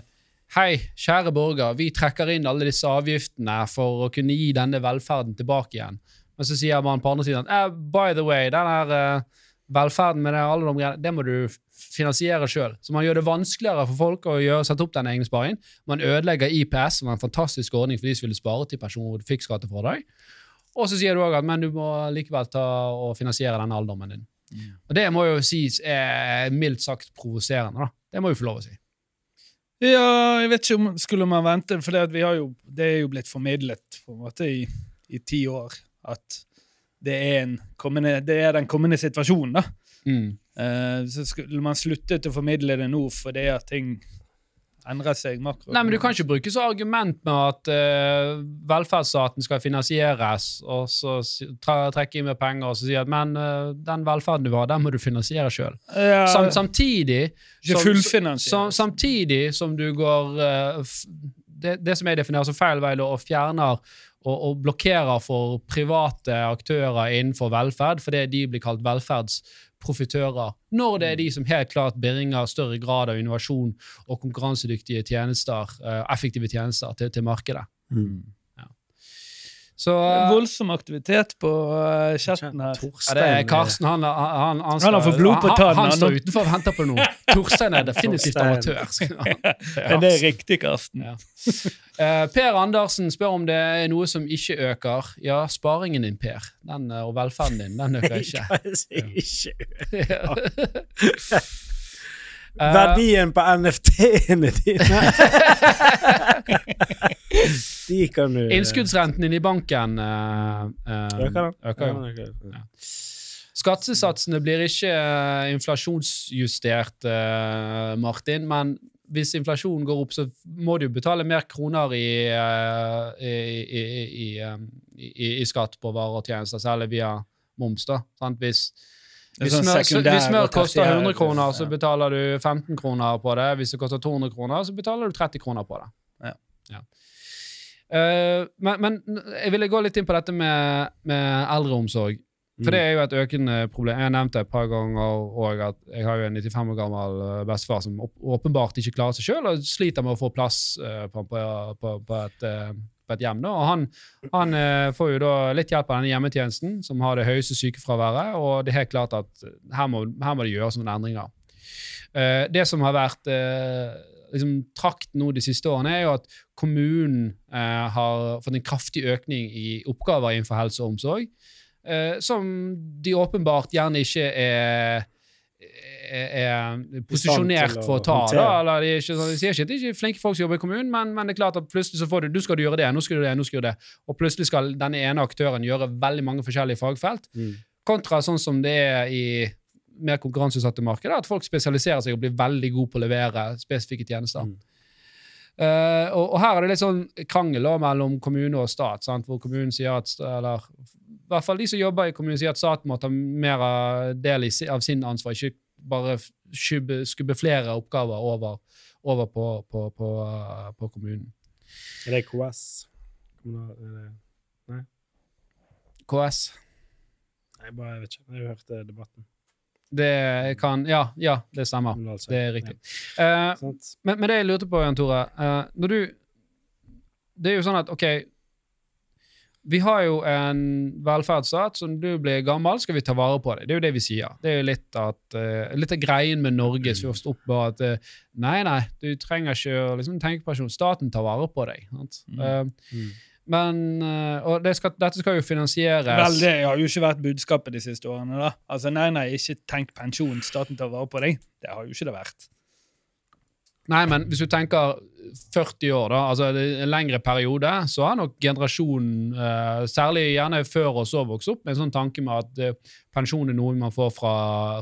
Hei, kjære borger, vi trekker inn alle disse avgiftene for å kunne gi denne velferden tilbake igjen. Men så sier man på andre siden at eh, by the way, den her eh, velferden med det, alle de greiene, det må du finansiere sjøl. Så man gjør det vanskeligere for folk å gjøre, sette opp den egne sparingen. Man ødelegger IPS, som er en fantastisk ordning for de som ville spare til pensjon hvor du fikk skattefradrag. Og så sier du òg at men du må likevel ta og finansiere denne alderdommen din. Og det må jo sies er mildt sagt provoserende. da. Det må vi få lov å si. Ja, jeg vet ikke om skulle man vente, for det, at vi har jo, det er jo blitt formidlet på en måte i, i ti år at det er, en kommende, det er den kommende situasjonen. da. Mm. Uh, så skulle man sluttet å formidle det nå fordi at ting endrer seg makro. Nei, men Du kan ikke bruke så argument med at uh, velferdsstaten skal finansieres, og så trekke inn mer penger og så si at men uh, den velferden du har, den må du finansiere sjøl. ja, Sam, samtidig, som- samtidig som du går f, det, det som jeg definerer som feil vei, og fjerner og, og blokkerer for private aktører innenfor velferd, fordi de blir kalt velferdsprofitører. Når det er de som helt klart bringer større grad av innovasjon og konkurransedyktige tjenester, eh, effektive tjenester, til, til markedet. Så eh, Voldsom aktivitet på uh, chatten her. ja, det er Karsten. Han, han, han, han, Han får blod på tannen, han, han står utenfor og venter på noe. Torstein er definitivt Torstein. amatør. Men det er riktig, Karsten. Ja. Uh, per Andersen spør om det er noe som ikke øker. Ja, sparingen din, Per, den, eh, og velferden din, den øker ikke. ikke Eh, Verdien på NFT-ene dine! De kan du Innskuddsrenten din i banken uh, uh, Øker øker. Ja. Skattesatsene blir ikke uh, inflasjonsjustert, eh, Martin, men hvis inflasjonen går opp, så må du betale mer kroner i, eh, i, i, i, eh, skatt på varer og tjenester, særlig via moms. da, sant? Hvis, hvis sånn smør, hvis smør koster 100 kroner, så betaler du 15 kroner på det. Hvis det koster 200 kroner, så betaler du 30 kroner på det. Ja. Eh, men, men jeg ville gå litt inn på dette med, med eldreomsorg. For det er jo et økende problem. Jeg har nevnt det et par ganger og at jeg har jo en 95 år gammel eh, bestefar som åpenbart ikke klarer seg sjøl og sliter med å få plass eh, på, på, på, på, et, et hjem. Da. Og han, han eh, får jo da litt hjelp av denne hjemmetjenesten, som har det høyeste sykefraværet, og det er helt klart at her må, her må det gjøres noen endringer. Eh, det som har vært eh, liksom, trakt nå de siste årene, er jo at kommunen eh, har fått en kraftig økning i oppgaver innenfor helse og omsorg, eh, som de åpenbart gjerne ikke er er, er posisjonert for å ta. Da, eller de, ikke, sånn- de sier ikke at det ikke er flinke folk som jobber i kommunen, men, men det er klart at plutselig så får du du skal du gjøre det, nå skal du det, nå skal du det. Og plutselig skal denne ene aktøren gjøre veldig mange forskjellige fagfelt. Mm. Kontra sånn som det er i mer konkurranseutsatte markeder, at folk spesialiserer seg og blir veldig gode på å levere spesifikke tjenester. Mm. Uh, og, og her er det litt sånn krangel da, mellom kommune og stat, sant? hvor kommunen sier at eller i hvert fall de som jobber i kommunen, sier at staten må ta mer av del i, av sin ansvar, ikke bare skubbe, skubbe flere oppgaver over, over på, på, på, eh, på kommunen. Er det KS? Kommunal, er det, KS. nei, bare, jeg vet ikke. Jeg hørte debatten. Det kan Ja, ja det stemmer. Det er riktig. Eh, Ja, Uh, Men, men det jeg lurte på, Jan Tore uh, Når du det er jo sånn at OK Vi har jo en velferdsstat, når du blir gammel, skal vi ta vare på deg. Det er jo det vi sier. Det er jo litt, at, uh, litt av greien med Norge som har stått opp med at uh, nei, nei, du trenger ikke å liksom, tenke pensjon. Staten tar vare på deg. Mm. Uh, Mm. men Og det skal, dette skal jo finansieres Vel, det har jo ikke vært budskapet de siste årene. da. Altså, Nei, nei, ikke tenk pensjon, staten tar vare på deg. Det har jo ikke det vært. Nei, men hvis du tenker 40 år, da, altså en lengre periode, så har nok generasjonen, eh, særlig gjerne før oss, også vokst opp med en sånn tanke med at eh, pensjon er noe man får fra,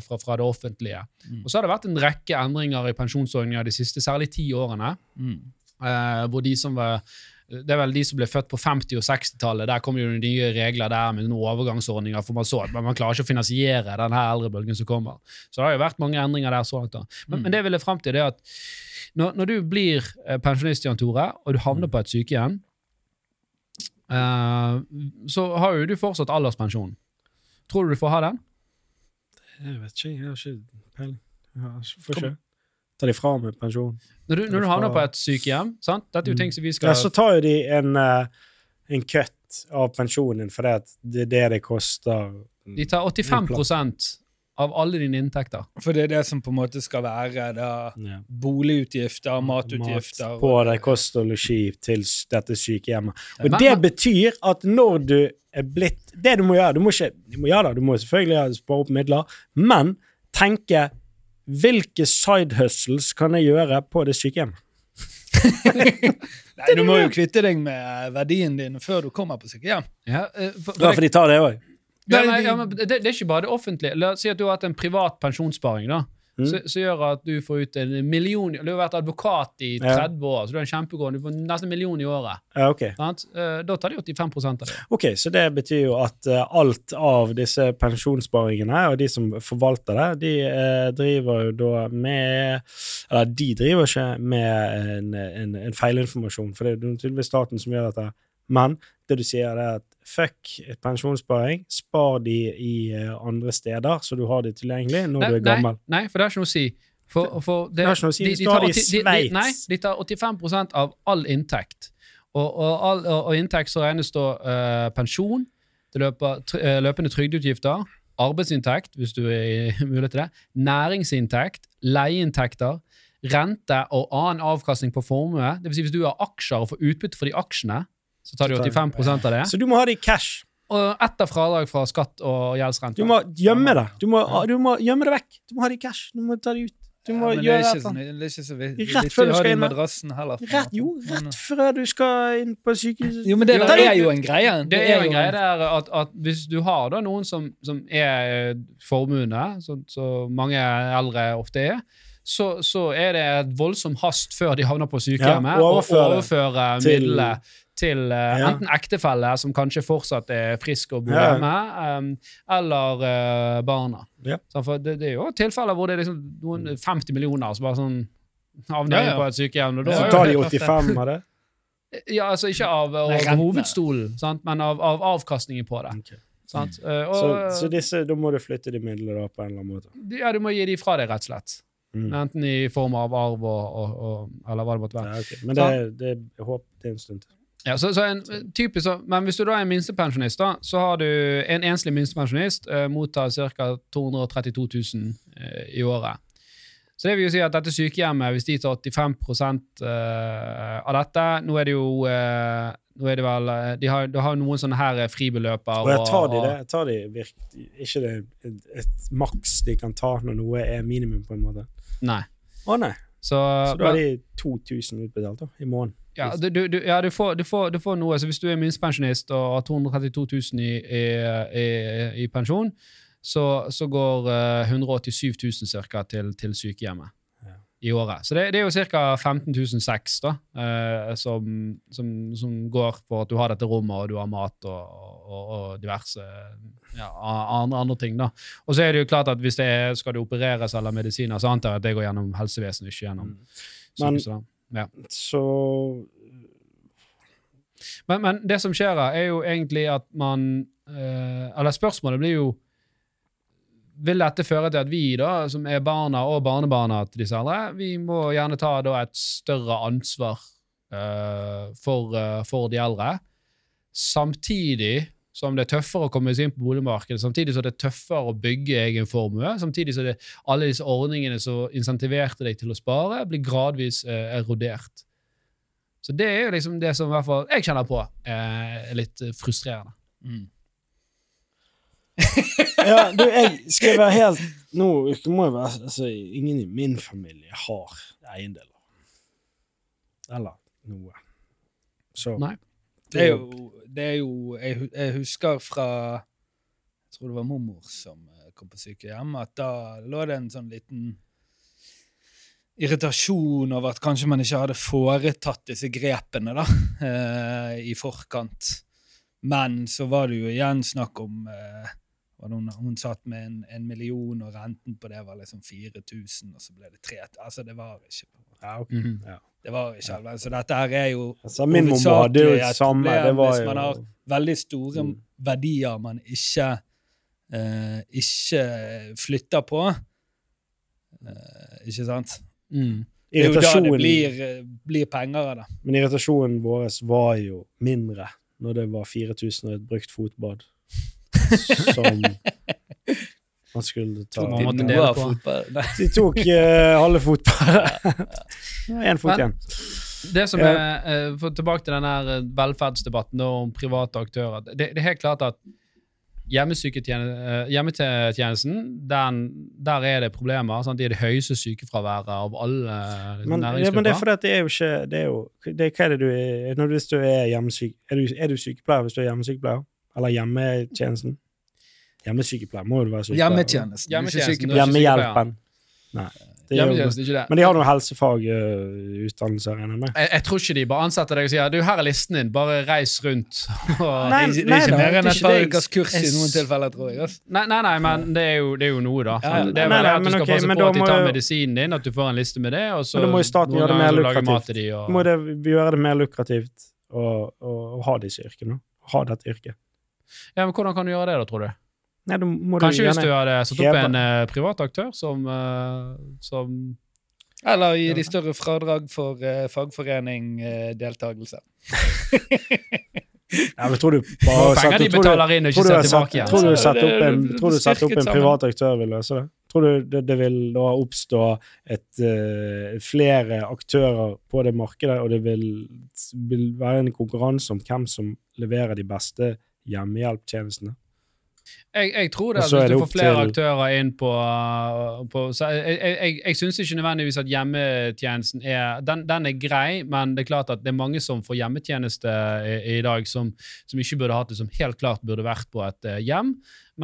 fra, fra det offentlige. Mm. Og så har det vært en rekke endringer i pensjonsordninger de siste særlig ti årene. Mm. eh, hvor de som var det er vel de som ble født på 50- og 60-tallet. Der kom jo de nye regler der med noen overgangsordninger. for Man så at man klarer ikke å finansiere den her eldrebølgen som kommer. Så det har jo vært mange endringer der. så langt da. Men, Mm. men det jeg fram til, det at når, når du blir eh, pensjonist, Jan Tore, og du havner på et sykehjem, uh, så har jo du fortsatt alderspensjon. Tror du du får ha den? Jeg vet ikke, jeg har ikke peiling. Jeg Ta de fra meg pensjon. Når du, når du havner på et sykehjem sant? Dette er jo ting som vi skal Ja, så tar jo de en, eh, en cut av pensjonen din, for det, at det er det det koster. De tar 85% av alle dine inntekter. For det er det som på en måte skal være da, Ja. boligutgifter, matutgifter Mat på det kost og losji til dette sykehjemmet. Og det betyr at når du er blitt Det du må gjøre Du må ikke du må, Ja da, du må selvfølgelig spare opp midler, men tenke hvilke side hustles kan jeg gjøre på det sykehjemmet? Nei, Du må jo kvitte deg med verdien din før du kommer på sykehjem. Ja, eh, for, for Ja, for de tar det òg. Ja, ja, det, det er ikke bare det offentlige. La oss si at du har hatt en privat pensjonssparing. da, Mm. Som gjør at du får ut en million Du har vært advokat i Ja. 30 år, så du er en kjempegod, du får nesten en million i året. Ja, okay. Sant? Eh, Da tar de 85 av det. Ok, Så det betyr jo at eh, alt av disse pensjonssparingene, og de som forvalter det, de eh, driver jo da med Eller de driver ikke med en, en, en feilinformasjon, for det er jo tydeligvis staten som gjør dette. Men det du sier, er at fuck et pensjonssparing, spar de i eh, andre steder, så du har de tilgjengelig når du er gammel. Nei, nei, for det har ikke noe å si. For, for Det har ikke noe å si. Hvis du tar har det i 80 de, de, Sveits. Nei, de tar 85 av all inntekt. Og, og, all, og, og inntekt så regnes da uh, pensjon, det løper, tr eh, løpende trygdeutgifter, arbeidsinntekt, hvis du er mulig til det, næringsinntekt, leieinntekter, rente og annen avkastning på formue. Det vil si hvis du har aksjer og får utbytte for de aksjene, så tar de Så tar- 85 av det. Så du må ha det i cash. Og etter fradrag fra skatt og gjeldsrente. Du må gjemme det. Du må, du må gjemme det vekk. Du må ha det i cash. Du må ta det ut. Du må Ja, er gjøre ikke sånn- det er ikke så viktig. Rett før du å ha skal det i inn madrassen heller. Rett, jo, rett før du skal inn på sykehuset. Jo, men det det- er jo en greie. Det er jo en greie der at, at hvis du har da noen som, som er formuende, så, så mange eldre ofte er, så, så er det et voldsom hast før de havner på sykehjemmet, Ja, å overføre overføre midlene til eh, Ja. enten ektefelle, som kanskje fortsatt er frisk og bor Ja. hjemme, em, eller uh, barna. Ja. Så for det, det er jo tilfeller hvor det er liksom noen 50 millioner som bare sånn havner Ja, ja. på et sykehjem. Og da Så tar de 85 av det. ja, altså ikke av, av hovedstolen, sant? men av, av avkastningen på det. Okay. Sant? Eh, og, Så, så disse, da må du flytte de midlene da på en eller annen måte. ja, du må gi de fra deg, rett og slett. Mm. Enten i form av arv og, og, og Eller hva det måtte være. Ja, okay. Men det, det, jeg håper det er en stund til. Ja, så, så en, typisk, så- men hvis du da er en minstepensjonist, da, så har du en enslig minstepensjonist eh, mottar ca. 232 000 eh, i året. Så det vil jo si at dette sykehjemmet, hvis de tar 85 eh, av dette Nå er det jo eh, nå er det vel, eh, De har, de har noen sånne her eh, fribeløper. Og jeg tar de det? Tar de virkelig, ikke det et, et maks de kan ta når noe er minimum, på en måte? Nei. Å nei. Så, Så da er de 2000 utbetalt da, i måneden? Ja, du, du, ja du, får, du, får, du får noe. Så hvis du er minstepensjonist og har 232 000 i, i, i, i pensjon, så, så går eh, 187 000 ca. til, til sykehjemmet. I året. Så det, det er jo ca. 15 600 da, eh, som, som, som går på at du har dette rommet, og du har mat og, og, og diverse ja, andre, andre ting. da. Og så er det jo klart at hvis det er, skal det opereres eller medisiner, så antar jeg at det går gjennom helsevesenet, ikke gjennom Mm. Men- sykehuset. da. Så Men, men det som skjer, er jo egentlig at man eh, Eller spørsmålet blir jo Vil dette føre til at vi, da, som er barna og barnebarna til disse eldre, vi må gjerne ta da et større ansvar uh, for, uh, for de eldre. Samtidig som det er tøffere å komme seg inn på boligmarkedet, samtidig som det er tøffere å bygge egen formue, samtidig som alle disse ordningene som insentiverte deg til å spare, blir gradvis uh, erodert. Så det er jo liksom det som i hvert fall jeg kjenner på er litt frustrerende. Mm. Ja, du, jeg skal være helt Nå må jeg være altså, Ingen i min familie har eiendeler. Eller noe. Så Nei. Det er jo, det er jo jeg, jeg husker fra Jeg tror det var mormor som eh, kom på sykehjem, at da lå det en sånn liten irritasjon over at kanskje man ikke hadde foretatt disse grepene da, eh, i forkant. Men så var det jo igjen snakk om eh, det hun, hun satt med en, en million, og renten på det var liksom 4000, og så ble det 3000. Altså, det var ikke ja, ok. Mhm. ja. det var ikke alvor. Så dette her er jo Altså, min mamma hadde jo det et samme. problem Det var hvis man har veldig store Mm. verdier man ikke, eh, ikke flytter på. Eh, ikke sant? Mm. Det er jo da det blir, blir penger av det. men irritasjonen vår var jo mindre når det var 4000 og et brukt fotbad som man skulle ta Man måtte de, dele på. De tok uh, halve fotbadet. Én fot igjen. Det som er, uh, for Tilbake til denne eh, velferdsdebatten om private aktører. Det, det er helt klart at hjemmetjenesten, den, der er det problemer. Sant? De er det høyeste sykefraværet av alle men, næringsgrupper. ja, men det er fordi at det er jo ikke det er jo, det, Hva er det du er når du, Hvis du er hjemmesyk er du, er du sykepleier hvis du er hjemmesykepleier? Eller hjemmetjenesten? Hjemmesykepleier må jo være sykepleier. Hjemmetjenesten. Hjemmetjenesten, Hjemmehjelpen. Nei. Det er jo, ikke det. men de har noen helsefagutdannelse, regner jeg med. Jeg, jeg tror ikke de bare ansetter deg og sier du, her er listen din, bare reis rundt. Nei, Det det er ikke mer enn et par ukers kurs i noen tilfeller, tror jeg. Nei, nei, nei, men det er jo, det er jo noe, da. Ja, ja. Det er vel nei, at du skal okay, passe på at de tar jo- medisinen din, at du får en liste med det, og så Men da må jo staten gjøre det mer lukrativt. de, og- Må det gjøre det mer lukrativt å, å, å ha disse yrkene? Ha dette yrket? Ja, men Hvordan kan du gjøre det, da, tror du? Nei, Kanskje du hvis du hadde satt opp en uh, privat aktør som, uh, som Eller gi de større fradrag for uh, fagforeningdeltakelse. Ja, men tror du bare penger satt- de tror du- betaler inn og ikke setter tilbake igjen. tror du å sette opp en, tror du satt opp en privat aktør vil løse det? Tror du det, det vil da oppstå et, uh, flere aktører på det markedet, og det vil, vil være en konkurranse om hvem som leverer de beste hjemmehjelptjenestene? Jeg, jeg tror det at er hvis du får flere til- aktører inn på, på så Jeg, jeg, jeg, jeg syns ikke nødvendigvis at hjemmetjenesten er den, den er grei, men det er klart at det er mange som får hjemmetjeneste i, i dag, som, som ikke burde hatt det, som helt klart burde vært på et eh, hjem,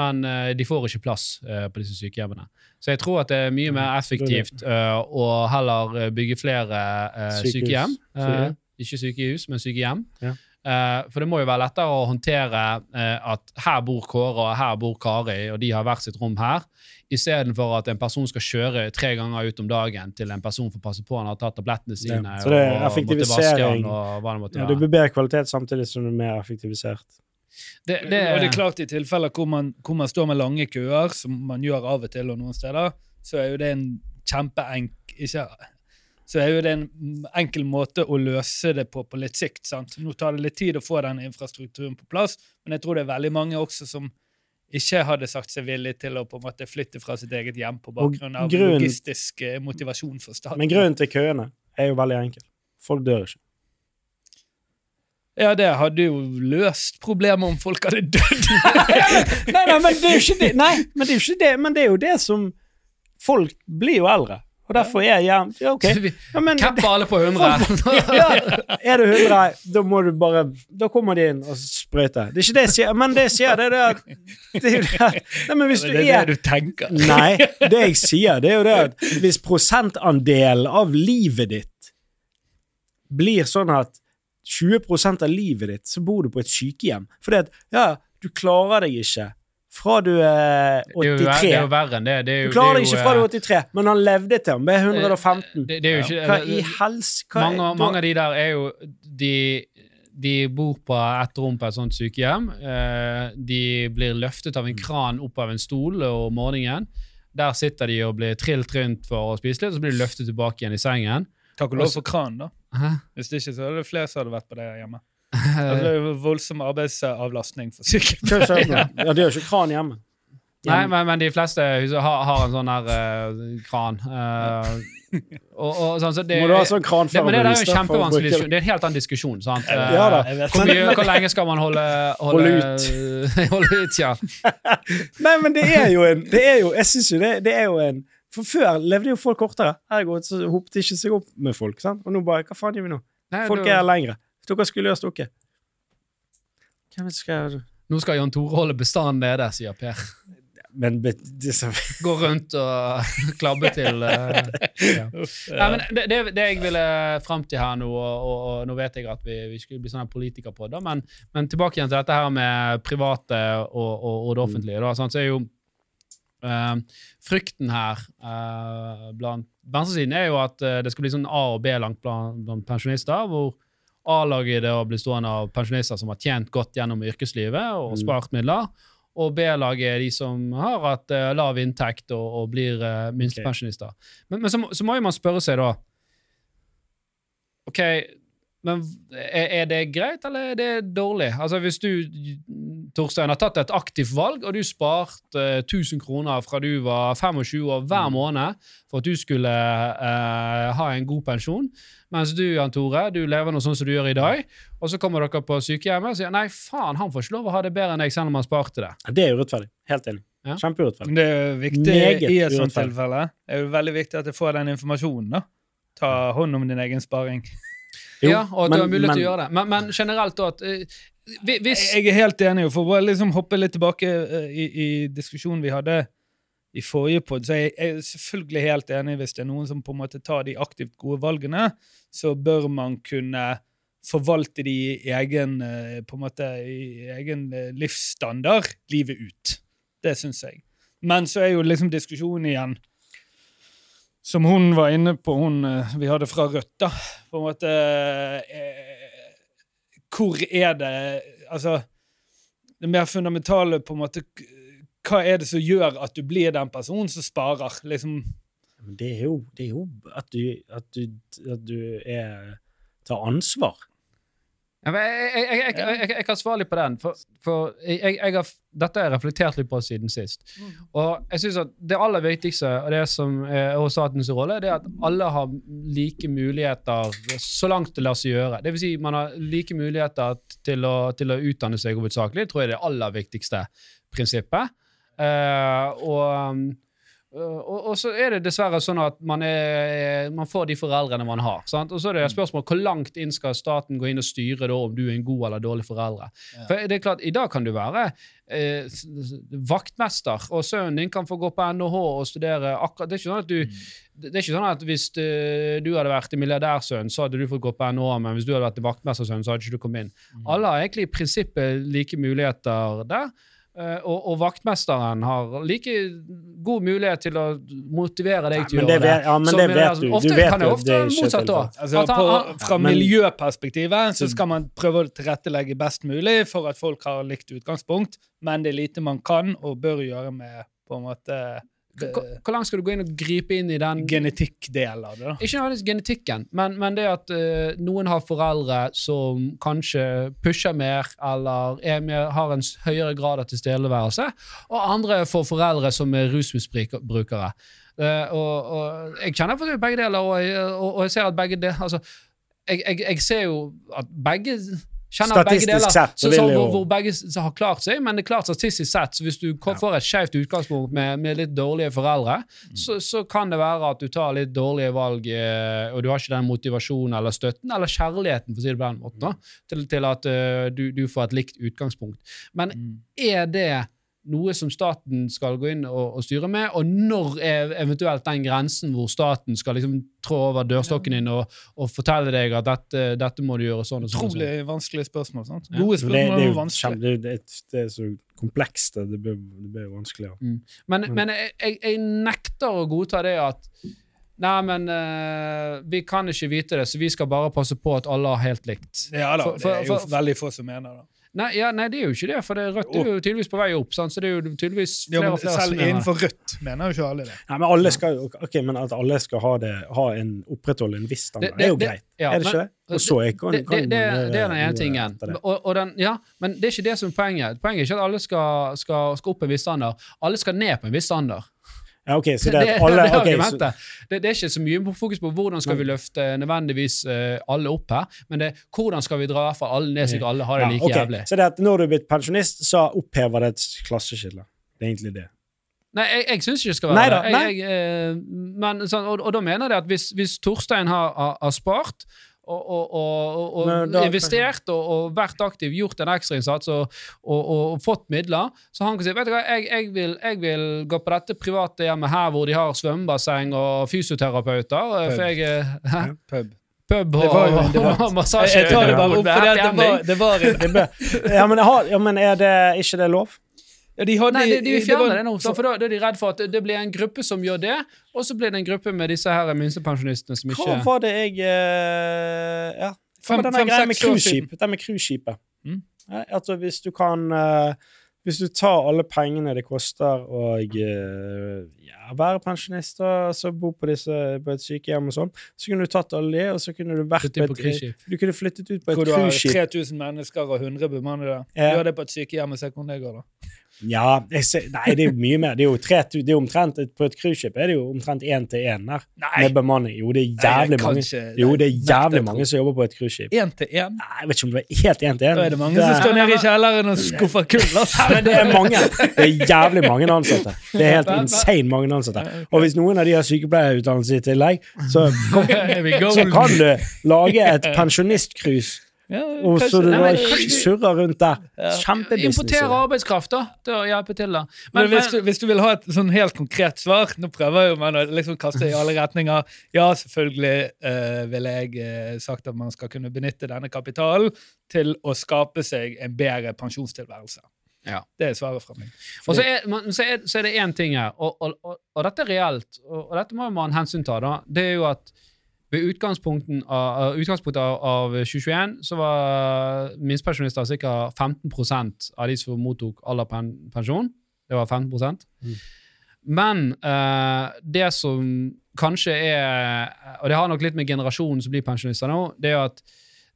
men eh, de får ikke plass eh, på disse sykehjemmene. Så jeg tror at det er mye Mm, mer effektivt eh, å heller eh, bygge flere eh, Sykehus. sykehjem. Eh, ikke sykehus, men sykehjem. Ja. Eh, for det må jo være lettere å håndtere eh, at her bor Kåre og her bor Kari, og de har hvert sitt rom her, istedenfor at en person skal kjøre tre ganger ut om dagen til en person får passe på han har tatt tablettene sine Ja, så det er og måtte vaske effektivisering. han og det måtte Ja, det blir bedre kvalitet samtidig som det er mer effektivisert. Det, og det er klart I tilfeller hvor man, hvor man står med lange køer, som man gjør av og til, og noen steder, så er jo det en kjempeenk... Ikke så er jo det en enkel måte å løse det på på litt sikt. sant? Nå tar det litt tid å få den infrastrukturen på plass, men jeg tror det er veldig mange også som ikke hadde sagt seg villig til å på en måte flytte fra sitt eget hjem på bakgrunn av grunn, logistisk eh, motivasjon for staten. Men grunnen til køene er jo veldig enkel. Folk dør ikke. Ja, det hadde jo løst problemet om folk hadde dødd. nei, nei, men det er jo ikke det. Nei, men det er jo ikke det. Men det er jo det som Folk blir jo eldre, og derfor er jevn. ja, ok. Ja, men, Kapper alle på 100. ja, er du 100, da må du bare Da kommer de inn og sprøyter. Det er ikke det jeg sier, men det jeg sier, det er det at det er det Nei, men hvis du det er det du tenker. Nei, det jeg sier, det er jo det at hvis prosentandelen av livet ditt blir sånn at 20% av livet ditt, så bor du på et sykehjem. Fordi at, ja, du klarer deg ikke fra du er Det er jo ver- 83. det er jo verre enn det. det er jo, Du klarer det deg ikke fra du eh, er 83, men han levde til han ble 115. Det, det er jo ikke, Hva i helse mange, mange av de der er jo De, de bor på ett rom på et sånt sykehjem. Eh, de blir løftet av en kran opp av en stol om morgenen. Der sitter de og blir trilt rundt for å spise litt, og så blir de løftet tilbake igjen i sengen. Takk og lov for kran, da. Hæ? Hvis det ikke, så er det flere som hadde vært på det hjemme. Det er jo voldsom arbeidsavlastning for sykkel. ja. Ja, de har jo ikke kran hjemme. Nei, men, men de fleste hus har, har en sånn her uh, kran. Uh, og, og, sånn, så det, Må du ha sånn kran det, det, det er jo kjempevanskelig. Det er en helt annen diskusjon. sant? Eh, Ja da. Hvor, mye, hvor lenge skal man holde, holde, Holde ut. holde ut, ja. Nei, men det er jo en det er jo, Jeg syns jo det, det er jo en For før levde jo folk kortere. Ergo så hopet ikke seg opp med folk. sant? Og nå bare Hva faen gjør vi nå? Nei, Folk er lengre. Dere skulle ha stukket. Hvem skal Nå skal Jan Tore holde bestanden nede, sier Per. Men disse Gå rundt og klabbe til uh, ja. Nei, men det, det, det jeg ville frem til her nå, og, og, og nå vet jeg at vi, vi skulle bli sånn politikere på det, men, men tilbake igjen til dette her med private og, og, og det offentlige. Da, sånn, så er jo uh, frykten her uh, blant venstresiden er jo at det skal bli sånn A- og B-langt blant, blant pensjonister, hvor A-laget å bli stående av pensjonister som har tjent godt gjennom yrkeslivet og Mm. spart midler, og B-laget er de som har hatt eh, lav inntekt og, og blir uh, minstepensjonister. Men, men så, må- så må jo man spørre seg da OK, men er, er det greit, eller er det dårlig? Altså Hvis du, Torstein, har tatt et aktivt valg, og du sparte eh, 1000 kroner fra du var 25 år hver måned for at du skulle eh, ha en god pensjon, mens du, Jan Tore, du lever noe sånn som du gjør i dag, og så kommer dere på sykehjemmet og sier nei, faen, han får ikke lov å ha det bedre enn deg, selv om han sparte det. Det er urettferdig. Helt enig. Ja. Kjempeurettferdig. Det er viktig Meget i et sånt tilfelle. Det er jo veldig viktig at jeg får den informasjonen. da. Ta hånd om din egen sparing. Jo, ja, og at men- du har mulighet men- til å gjøre det. Men, men generelt da at eh, hvis Jeg er helt enig. For å liksom hoppe litt tilbake eh, i, i diskusjonen vi hadde i forrige pod, så jeg, jeg selvfølgelig helt enig hvis det er noen som på en måte tar de aktivt gode valgene, så bør man kunne forvalte de i egen, eh, på en måte, i egen eh, livsstandard livet ut. Det syns jeg. Men så er jo liksom diskusjonen igjen som hun var inne på, hun vi hadde fra Rødt, da. På en måte Hvor er det Altså, det mer fundamentale på en måte Hva er det som gjør at du blir den personen som sparer? Liksom, Det er jo, det er jo at, du, at, du, at du er tar ansvar. Jeg, kan svare litt på den, for, for jeg, jeg, har, dette har jeg reflektert litt på siden sist. Og jeg synes at Det aller viktigste og det som er hos statens rolle, det er at alle har like muligheter så langt det lar seg gjøre. Det vil si man har like muligheter til å, til å utdanne seg hovedsakelig. Tror jeg er det aller viktigste prinsippet. Uh, og og, og så er det dessverre sånn at man, er, man får de foreldrene man har. Sant? Og så er det et spørsmål hvor langt inn skal staten gå inn og styre da, om du er en god eller dårlig foreldre. Ja. For det er klart, I dag kan du være eh, vaktmester, og sønnen din kan få gå på NHH og studere akkurat Det er ikke sånn at du Mm. det er ikke sånn at Hvis du, du hadde vært en milliardærsønn, så hadde du fått gå på NHH, men hvis du hadde vært en vaktmestersønn, så hadde ikke du kommet inn. Mm. Alle har egentlig i prinsippet like muligheter der. Eh, Og, og vaktmesteren har like god mulighet til å motivere deg til å gjøre det. ja, men det vet som- du. Du vet kan jo ofte det er ikke motsatt òg. altså, på, fra men- miljøperspektivet så skal man prøve å tilrettelegge best mulig for at folk har likt utgangspunkt, men det er lite man kan og bør gjøre med på en måte Hvor langt skal du gå inn og gripe inn i den genetikkdelen av det. da. Ikke nødvendigvis genetikken, men, men det at uh, noen har foreldre som kanskje pusher mer, eller er mer, har en høyere grad av tilstedeværelse, og andre får foreldre som er rusmisbrukere. Uh, og, og jeg kjenner for begge deler, og og, og jeg ser at begge deler altså, jeg, jeg, jeg ser jo at begge kjenner begge deler, sett så så, hvor, hvor begge har klart seg, men det er klart statistisk sett, så hvis du Ja. får et skjevt utgangspunkt med, med litt dårlige foreldre, så, så kan det være at du tar litt dårlige valg, eh, og du har ikke den motivasjonen eller støtten, eller kjærligheten, for å si det på den måten, da, til, til at uh, du, du får et likt utgangspunkt. Men er det noe som staten skal gå inn og, og styre med, og når er eventuelt den grensen hvor staten skal liksom trå over dørstokken din og, og fortelle deg at dette, dette må du gjøre sånn og sånn? sånn. Utrolig vanskelige spørsmål. sant? Ja. Gode Det, det, er jo vanskelig. det, det, det er så komplekst det blir, det blir vanskeligere. Men, Mm. men jeg, jeg, jeg nekter å godta det at Nei, men uh, vi kan ikke vite det, så vi skal bare passe på at alle har helt likt. Ja da, For- det er jo veldig få som mener det. Nei, ja, nei, det er jo ikke det, for det Rødt er jo tydeligvis på vei opp. Sant? Så det er jo tydeligvis Jo, flere men og flere selv innenfor Rødt mener jo ikke alle det. Nei, men alle skal jo Ok, men at alle skal ha det ha en, opprettholde en viss standard, det, er jo greit. ja, er det men- ikke det? Og så er- kan, det, kan det, det, det er den ene tingen. Og, og den, ja, men det er ikke det som er poenget. Poenget er ikke at alle skal, skal, skal opp en viss standard. Alle skal ned på en viss standard. Ja, ok, så Det, er alle det er så. Det, det er ikke så mye fokus på hvordan skal vi løfte nødvendigvis eh, alle opp her, men det er hvordan skal vi dra fra alle ned, så ikke alle har det ja, like ok. jævlig. Så det at når du er blitt pensjonist, så opphever det et klasseskille. Det er egentlig det. Nei, jeg, jeg syns ikke det skal være Neida, det. Jeg, jeg, eh, men, sånn, og, og da mener jeg at hvis, hvis Torstein har, har, har spart og, og, og, og, investert og, vært aktiv, gjort en ekstrainnsats og, og, fått midler, så han kan si vet du hva, jeg, jeg, vil, jeg vil gå på dette private hjemmet her hvor de har svømmebasseng og fysioterapeuter. Pub. For jeg eh, hæ? Pub. Pub og, og massasje. Jeg, jeg tar det bare opp, for det, det, var, det var en det ja, men, har, ja, men er det ikke det lov? Ja, de hadde, Nei, de, de vil det fjerne var- det nå, så for da, da er de redd for at det, blir en gruppe som gjør det, og så blir det en gruppe med disse her minstepensjonistene som ikke Hva var det jeg uh, Ja, Fem- den greia med cruiseskip. Den med cruiseskipet. Mm. Ja, Altså, hvis du kan uh, Hvis du tar alle pengene det koster å uh, ja, være pensjonist og så bo på, disse, på et sykehjem og sånn, så kunne du tatt alle de, og så kunne du vært Flytte på på et cruiseskip. Du kunne flyttet ut på Hvor et du har 3000 mennesker og 100 bemannede. Ja. Gjør det på et sykehjem og se hvordan det går, da. Ja, ser, nei, det er jo mye mer. Det er jo, tre, det er omtrent, På et cruiseskip er det jo omtrent én til én der. Med bemanning. Jo, det er jævlig mange Jo, det er jævlig mange som jobber på et cruiseskip. Én til én? Nei, Jeg vet ikke om det er helt én til én. Da er det mange som står nede i kjelleren og skuffer kull. Altså. det er mange. Det er jævlig mange ansatte. Det er helt insane mange ansatte. Og hvis noen av de har sykepleierutdannelse i tillegg, så, så kan du lage et pensjonistcruise, Ja, og så du men- surrer rundt der. Ja. Kjempebusiness. Importere arbeidskraft, da, til å hjelpe til. da. Men hvis du, hvis du vil ha et sånn helt konkret svar Nå prøver jo man å liksom kaste i alle retninger. Ja, selvfølgelig uh, ville jeg uh, sagt at man skal kunne benytte denne kapitalen til å skape seg en bedre pensjonstilværelse. Ja. Det er svaret fra meg. Og så er, man, så er, så er det én ting her, og, og, og, og dette er reelt, og, og dette må man hensynta. da, Det er jo at ved utgangspunktet av, utgangspunktet av, av 2021 så var minstepensjonister ca. 15% av de som mottok alderpensjon. Det var 15 Mm. Men eh, det som kanskje er Og det har nok litt med generasjonen som blir pensjonister nå, det er jo at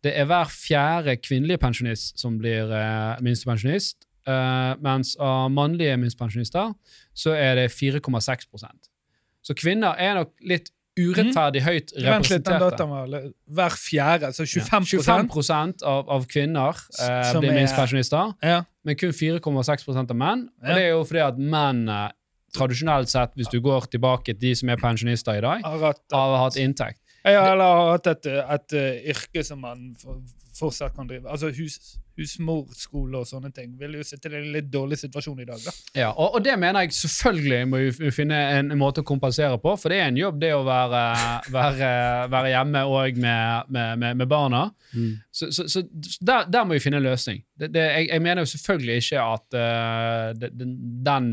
det er hver fjerde kvinnelige pensjonist som blir eh, minstepensjonist. eh, mens av mannlige minstepensjonister så er det 4,6% Så kvinner er nok litt urettferdig høyt litt, den representerte. dataen var li- hver fjerde, altså 25 25 av, av kvinner eh, blir er- minstepensjonister, Ja. men kun 4,6% av menn. Og det er jo fordi at menn eh, tradisjonelt sett, hvis du går tilbake til de som er pensjonister i dag, Har hatt, inntekt. ja, eller har hatt et, et, et, yrke som man fortsatt kan drive. Altså hus, husmorskole og sånne ting. Vil jo sitte i en litt dårlig situasjon i dag, da. Ja, og, og det mener jeg selvfølgelig må vi finne en, en måte å kompensere på, for det er en jobb det å være, være, være hjemme og med, med, med, med barna. Mm. Så, så, så der, der må vi finne en løsning. Det, det, jeg, jeg mener jo selvfølgelig ikke at uh, det, den, den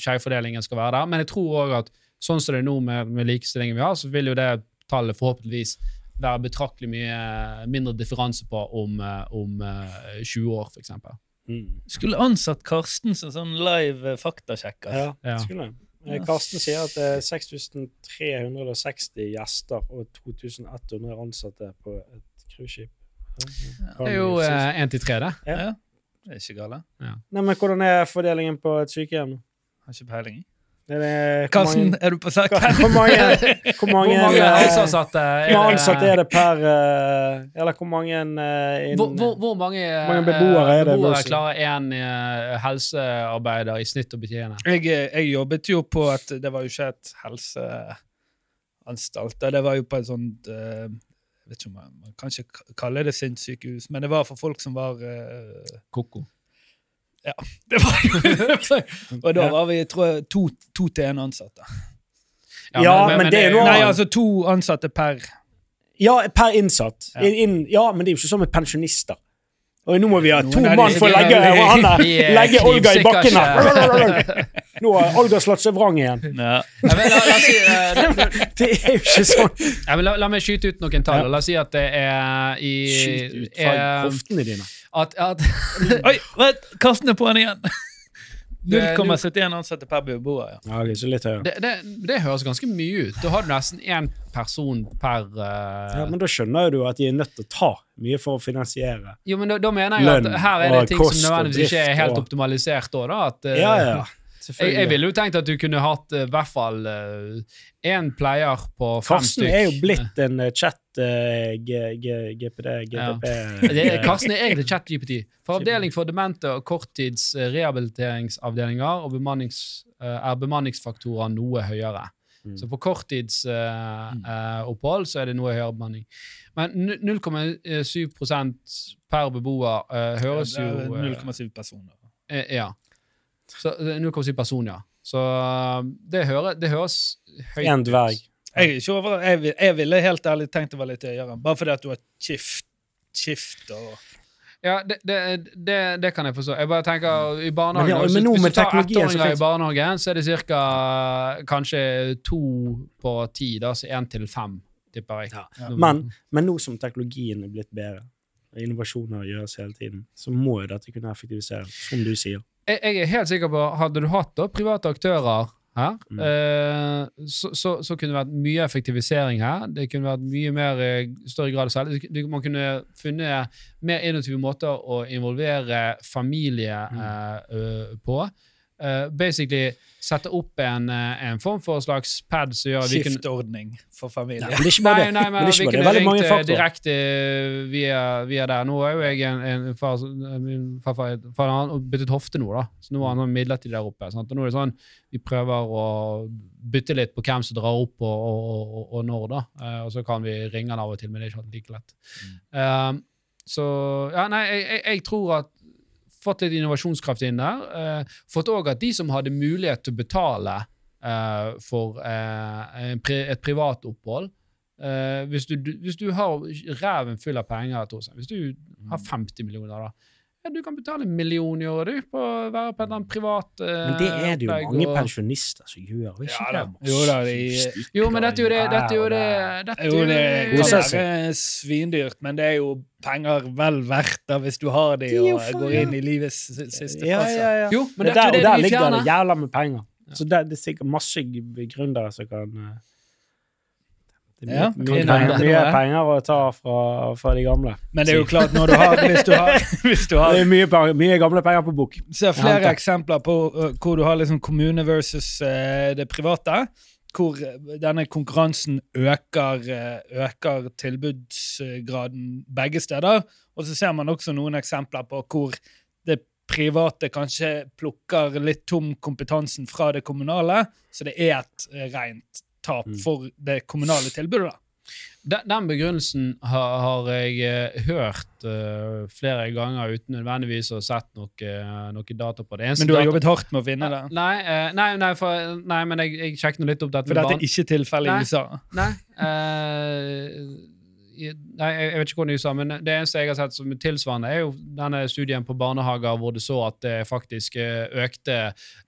skjevfordelingen skal være der, men jeg tror òg at sånn som det er nå med, med likestillingen vi har, så vil jo det tallet forhåpentligvis være betraktelig mye mindre differanse på om, eh, om eh, 20 år, f.eks. Mm. Skulle ansatt Karsten som sånn live eh, faktasjekker. Ja, Ja. skulle. Eh, Karsten sier at det er 6360 gjester og 2100 ansatte på et cruiseskip. Ja, Det er jo én til tre, det. Ja. Ja. Det er ikke gale. Nei, men Hvordan er fordelingen på et sykehjem? Har ikke peiling. Er Karsten, er du på saken? Hvor mange, hvor mange, Hvor mange eh, helseansatte hvor ansatte er det per eh, Eller hvor mange inn, innen- Hvor, hvor, hvor mange, mange beboere er det, beboere Wilson? klarer én eh, helsearbeider i snitt å betjene? Jeg, eh, jeg jobbet jo på at Det var jo ikke et helseanstalt. Det var jo på et sånt eh, jeg vet ikke om man, man kan ikke kalle det sinnssykehus, men det var for folk som var eh, Koko. det var jo, Og da var vi tror jeg, to, to til én ansatte. Ja, men det er jo noe Nei, altså to ansatte per Ja, per innsatt. Ja. In, inn, ja, men det er jo ikke sånn med pensjonister. Og nå må vi ha to mann for å legge, er legge Olga i bakken her. Nå har Olga slått seg vrang igjen. Ja. Ja, men la, la, si, eh, det- Det er jo ikke sånn. ja, la, la meg skyte ut noen tall. La oss si at det er i Skyt ut fra koftene hoftene dine. at, at, Oi, vent, Karsten er på henne igjen. Det er 0,71 ansatte per beboer. Ja. Ja, ok, litt høyere. det, det, det høres ganske mye ut. Da har du nesten én person per uh... Ja, men da skjønner jo du at de er nødt til å ta mye for å finansiere. Jo, men da, da mener jeg at her er det ting som nødvendigvis ikke er helt og- optimalisert òg, da. At, eh, Ja, ja. Jeg, jeg ville jo tenkt at du kunne hatt i i hvert fall én pleier på fem Karsten stykk. er jo blitt en uh, chat eh, G, G, GPD, GTP Det er, Karsten er egentlig chat-GPT. For avdeling for demente og korttids eh, rehabiliteringsavdelinger og bemannings, eh, er bemanningsfaktorer noe høyere. Mm. Så på korttidsopphold så er det noe høyere bemanning. Men 0,7% per beboer eh, høres jo er eh, 0,7 personer. eh, Ja. Så er 0,7 person, ja. Så eh, det, hører, det høres høyt En dverg. Jeg, er ikke over, jeg, jeg ville helt ærlig tenkt det var litt øyere, bare fordi at du har skift, skift og Ja, det, det, det, det kan jeg forstå. Jeg bare tenker i barnehagen Men ja, hvis- men nå Hvis du tar ettåringer i barnehagen, så er det ca. kanskje to på ti. Da, så én til fem, tipper jeg. Ja. Ja. Men, men nå som teknologien er blitt bedre, og innovasjoner gjøres hele tiden, så må jo dette kunne effektiviseres, som du sier. Jeg, jeg er helt sikker på Hadde du hatt da private aktører her, Mm. eh, så, så, så kunne det vært mye effektivisering her. Det kunne vært mye mer eh, større grad av selv. Man kunne funnet mer innovative måter å involvere familie Mm. eh, på. Eh, basically sette opp en, eh, en form for slags pad som gjør at skiftordning for familie. Nei, det ikke bare Nei, det. nei, Men men, det vi kunne ringt eh, direkte via, via der. Nå er jo jeg en, en far, min farfar far, har byttet hofte nå, da. Så nå er han midlertidig der oppe. Sant? Og nå er det sånn, Vi prøver å bytte litt på hvem som drar opp og, og, og, og når, da. Uh, og så kan vi ringe han av og til, men det er ikke alltid like lett. Eh, så ja, nei, jeg, jeg, jeg tror at fått litt innovasjonskraft inn der. Eh, fått òg at de som hadde mulighet til å betale eh, for eh, et privat opphold hvis, du, hvis du har ræven full av penger, hvis du har 50 millioner, da ja, Du kan betale en million i året du, på å være på et eller annet privat eh, Men det er det jo opplegg, mange og- pensjonister som gjør. Ikke Ja, det da. Jo da, de- Jo, men dette er jo det, dette er jo det, dette Jo, jo det det- kan være svindyrt, men det er jo penger vel verdt da hvis du har de Det og faen, går ja. inn i livets siste Ja, fase. ja, ja. Jo, men Men dette der, er det der Og der ligger det jævla med penger. Så det, det er sikkert masse gründere som kan eh, Det er mye, Ja, mye, penger, mye penger å ta fra, fra de gamle. Men det er jo klart, når du har, hvis du har, hvis du har Det er mye, mye gamle penger på bok. ser flere Ja, eksempler på uh, hvor du har liksom kommune versus uh, det private. Hvor denne konkurransen øker, uh, øker tilbudsgraden begge steder. Og så ser man også noen eksempler på hvor det private kanskje plukker litt tom kompetansen fra det kommunale, så det er et uh, rent tap Mm. for det kommunale tilbudet. da. Den, den begrunnelsen har, har jeg eh, hørt eh, flere ganger uten nødvendigvis å ha sett noe, eh, noe data på det. Eneste Men du har jobbet hardt med å finne det. Nei, nei, nei, for, nei men jeg, jeg sjekket litt opp dette For dette er ikke tilfellet i USA. Nei, Uh, nei, jeg vet ikke hvordan de sa, men det eneste jeg har sett som tilsvarende, er jo denne studien på barnehager hvor det så at det faktisk økte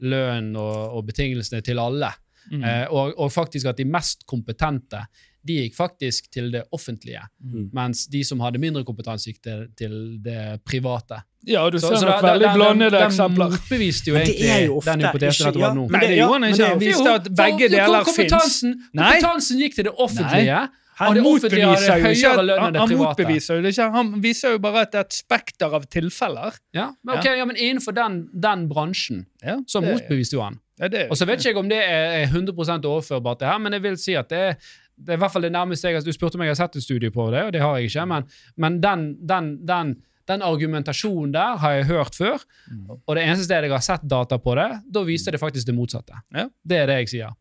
lønnen og, og betingelsene til alle. Mm. Eh, og, og faktisk at de mest kompetente de gikk faktisk til det offentlige, Mm. mens de som hadde mindre kompetanse, gikk til, til det private. Ja, du Så- ser så nok da- veldig blandede eksempler. Den motbeviste jo det er egentlig jo ofte den hypotesen ikke- at det var nå. men Nei, det- gjorde han ikke. Han viste at begge for deler kompetansen, fins. Nei. kompetansen gikk til det offentlige. Han og motbeviser jo ikke han, det han motbeviser jo det ikke. Han viser jo bare at det er et spekter av tilfeller. Ja, men, ok, ja, men innenfor den, den bransjen Ja, så motbeviste jo han. Ja, det Og så vet ikke jeg om det er 100% overførbart, det her, men jeg vil si at det er, det er i hvert fall det nærmeste jeg har Du spurte om jeg har sett et studie på det, og det har jeg ikke, men, men den, den, den, den argumentasjonen der har jeg hørt før, Mm. og det eneste stedet jeg har sett data på det, da viste det faktisk det motsatte. Ja. Det er det jeg sier.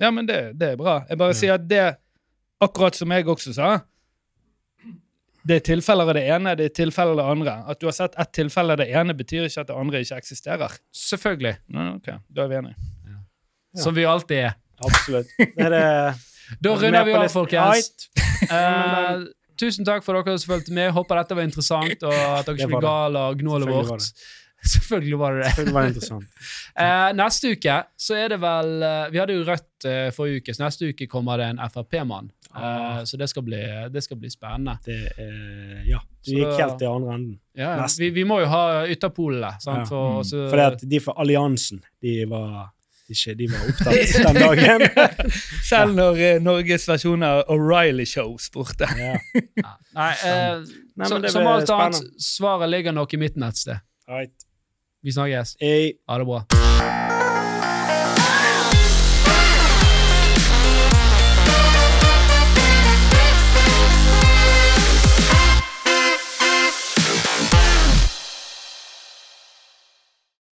Ja, men det, det er bra. Jeg bare sier at det, akkurat som jeg også sa Det er tilfeller av det ene, det er tilfeller av det andre. At du har sett ett tilfelle av det ene, betyr ikke at det andre ikke eksisterer. Selvfølgelig. Ja, ok, Da er vi enige. Ja. Som vi alltid er. Absolutt. Det er det Da Er runder vi av, folkens. Right. Eh, tusen takk for dere som fulgte med. Håper dette var interessant, og at dere ikke var ble gale av gnålet vårt. Selvfølgelig var det det. Selvfølgelig var interessant. uh, neste uke så er det vel uh, Vi hadde jo Rødt forrige uke, så neste uke kommer det en Frp-mann. Eh, Ah. så det skal, bli, det skal bli spennende. Det er Ja. Du gikk helt til andre enden. Ja. Vi, vi må jo ha ytterpolene. Ja. For, Mm. for at de fra alliansen, de var ikke De var opptatt den dagen. Selv når eh, Norges versjon av O'Reilly Show spurte. Ja. Nei, eh, Nei, så, men det som alt annet, svaret ligger nok i midten et sted. Right. Vi snakkes. Hey. Ha det bra.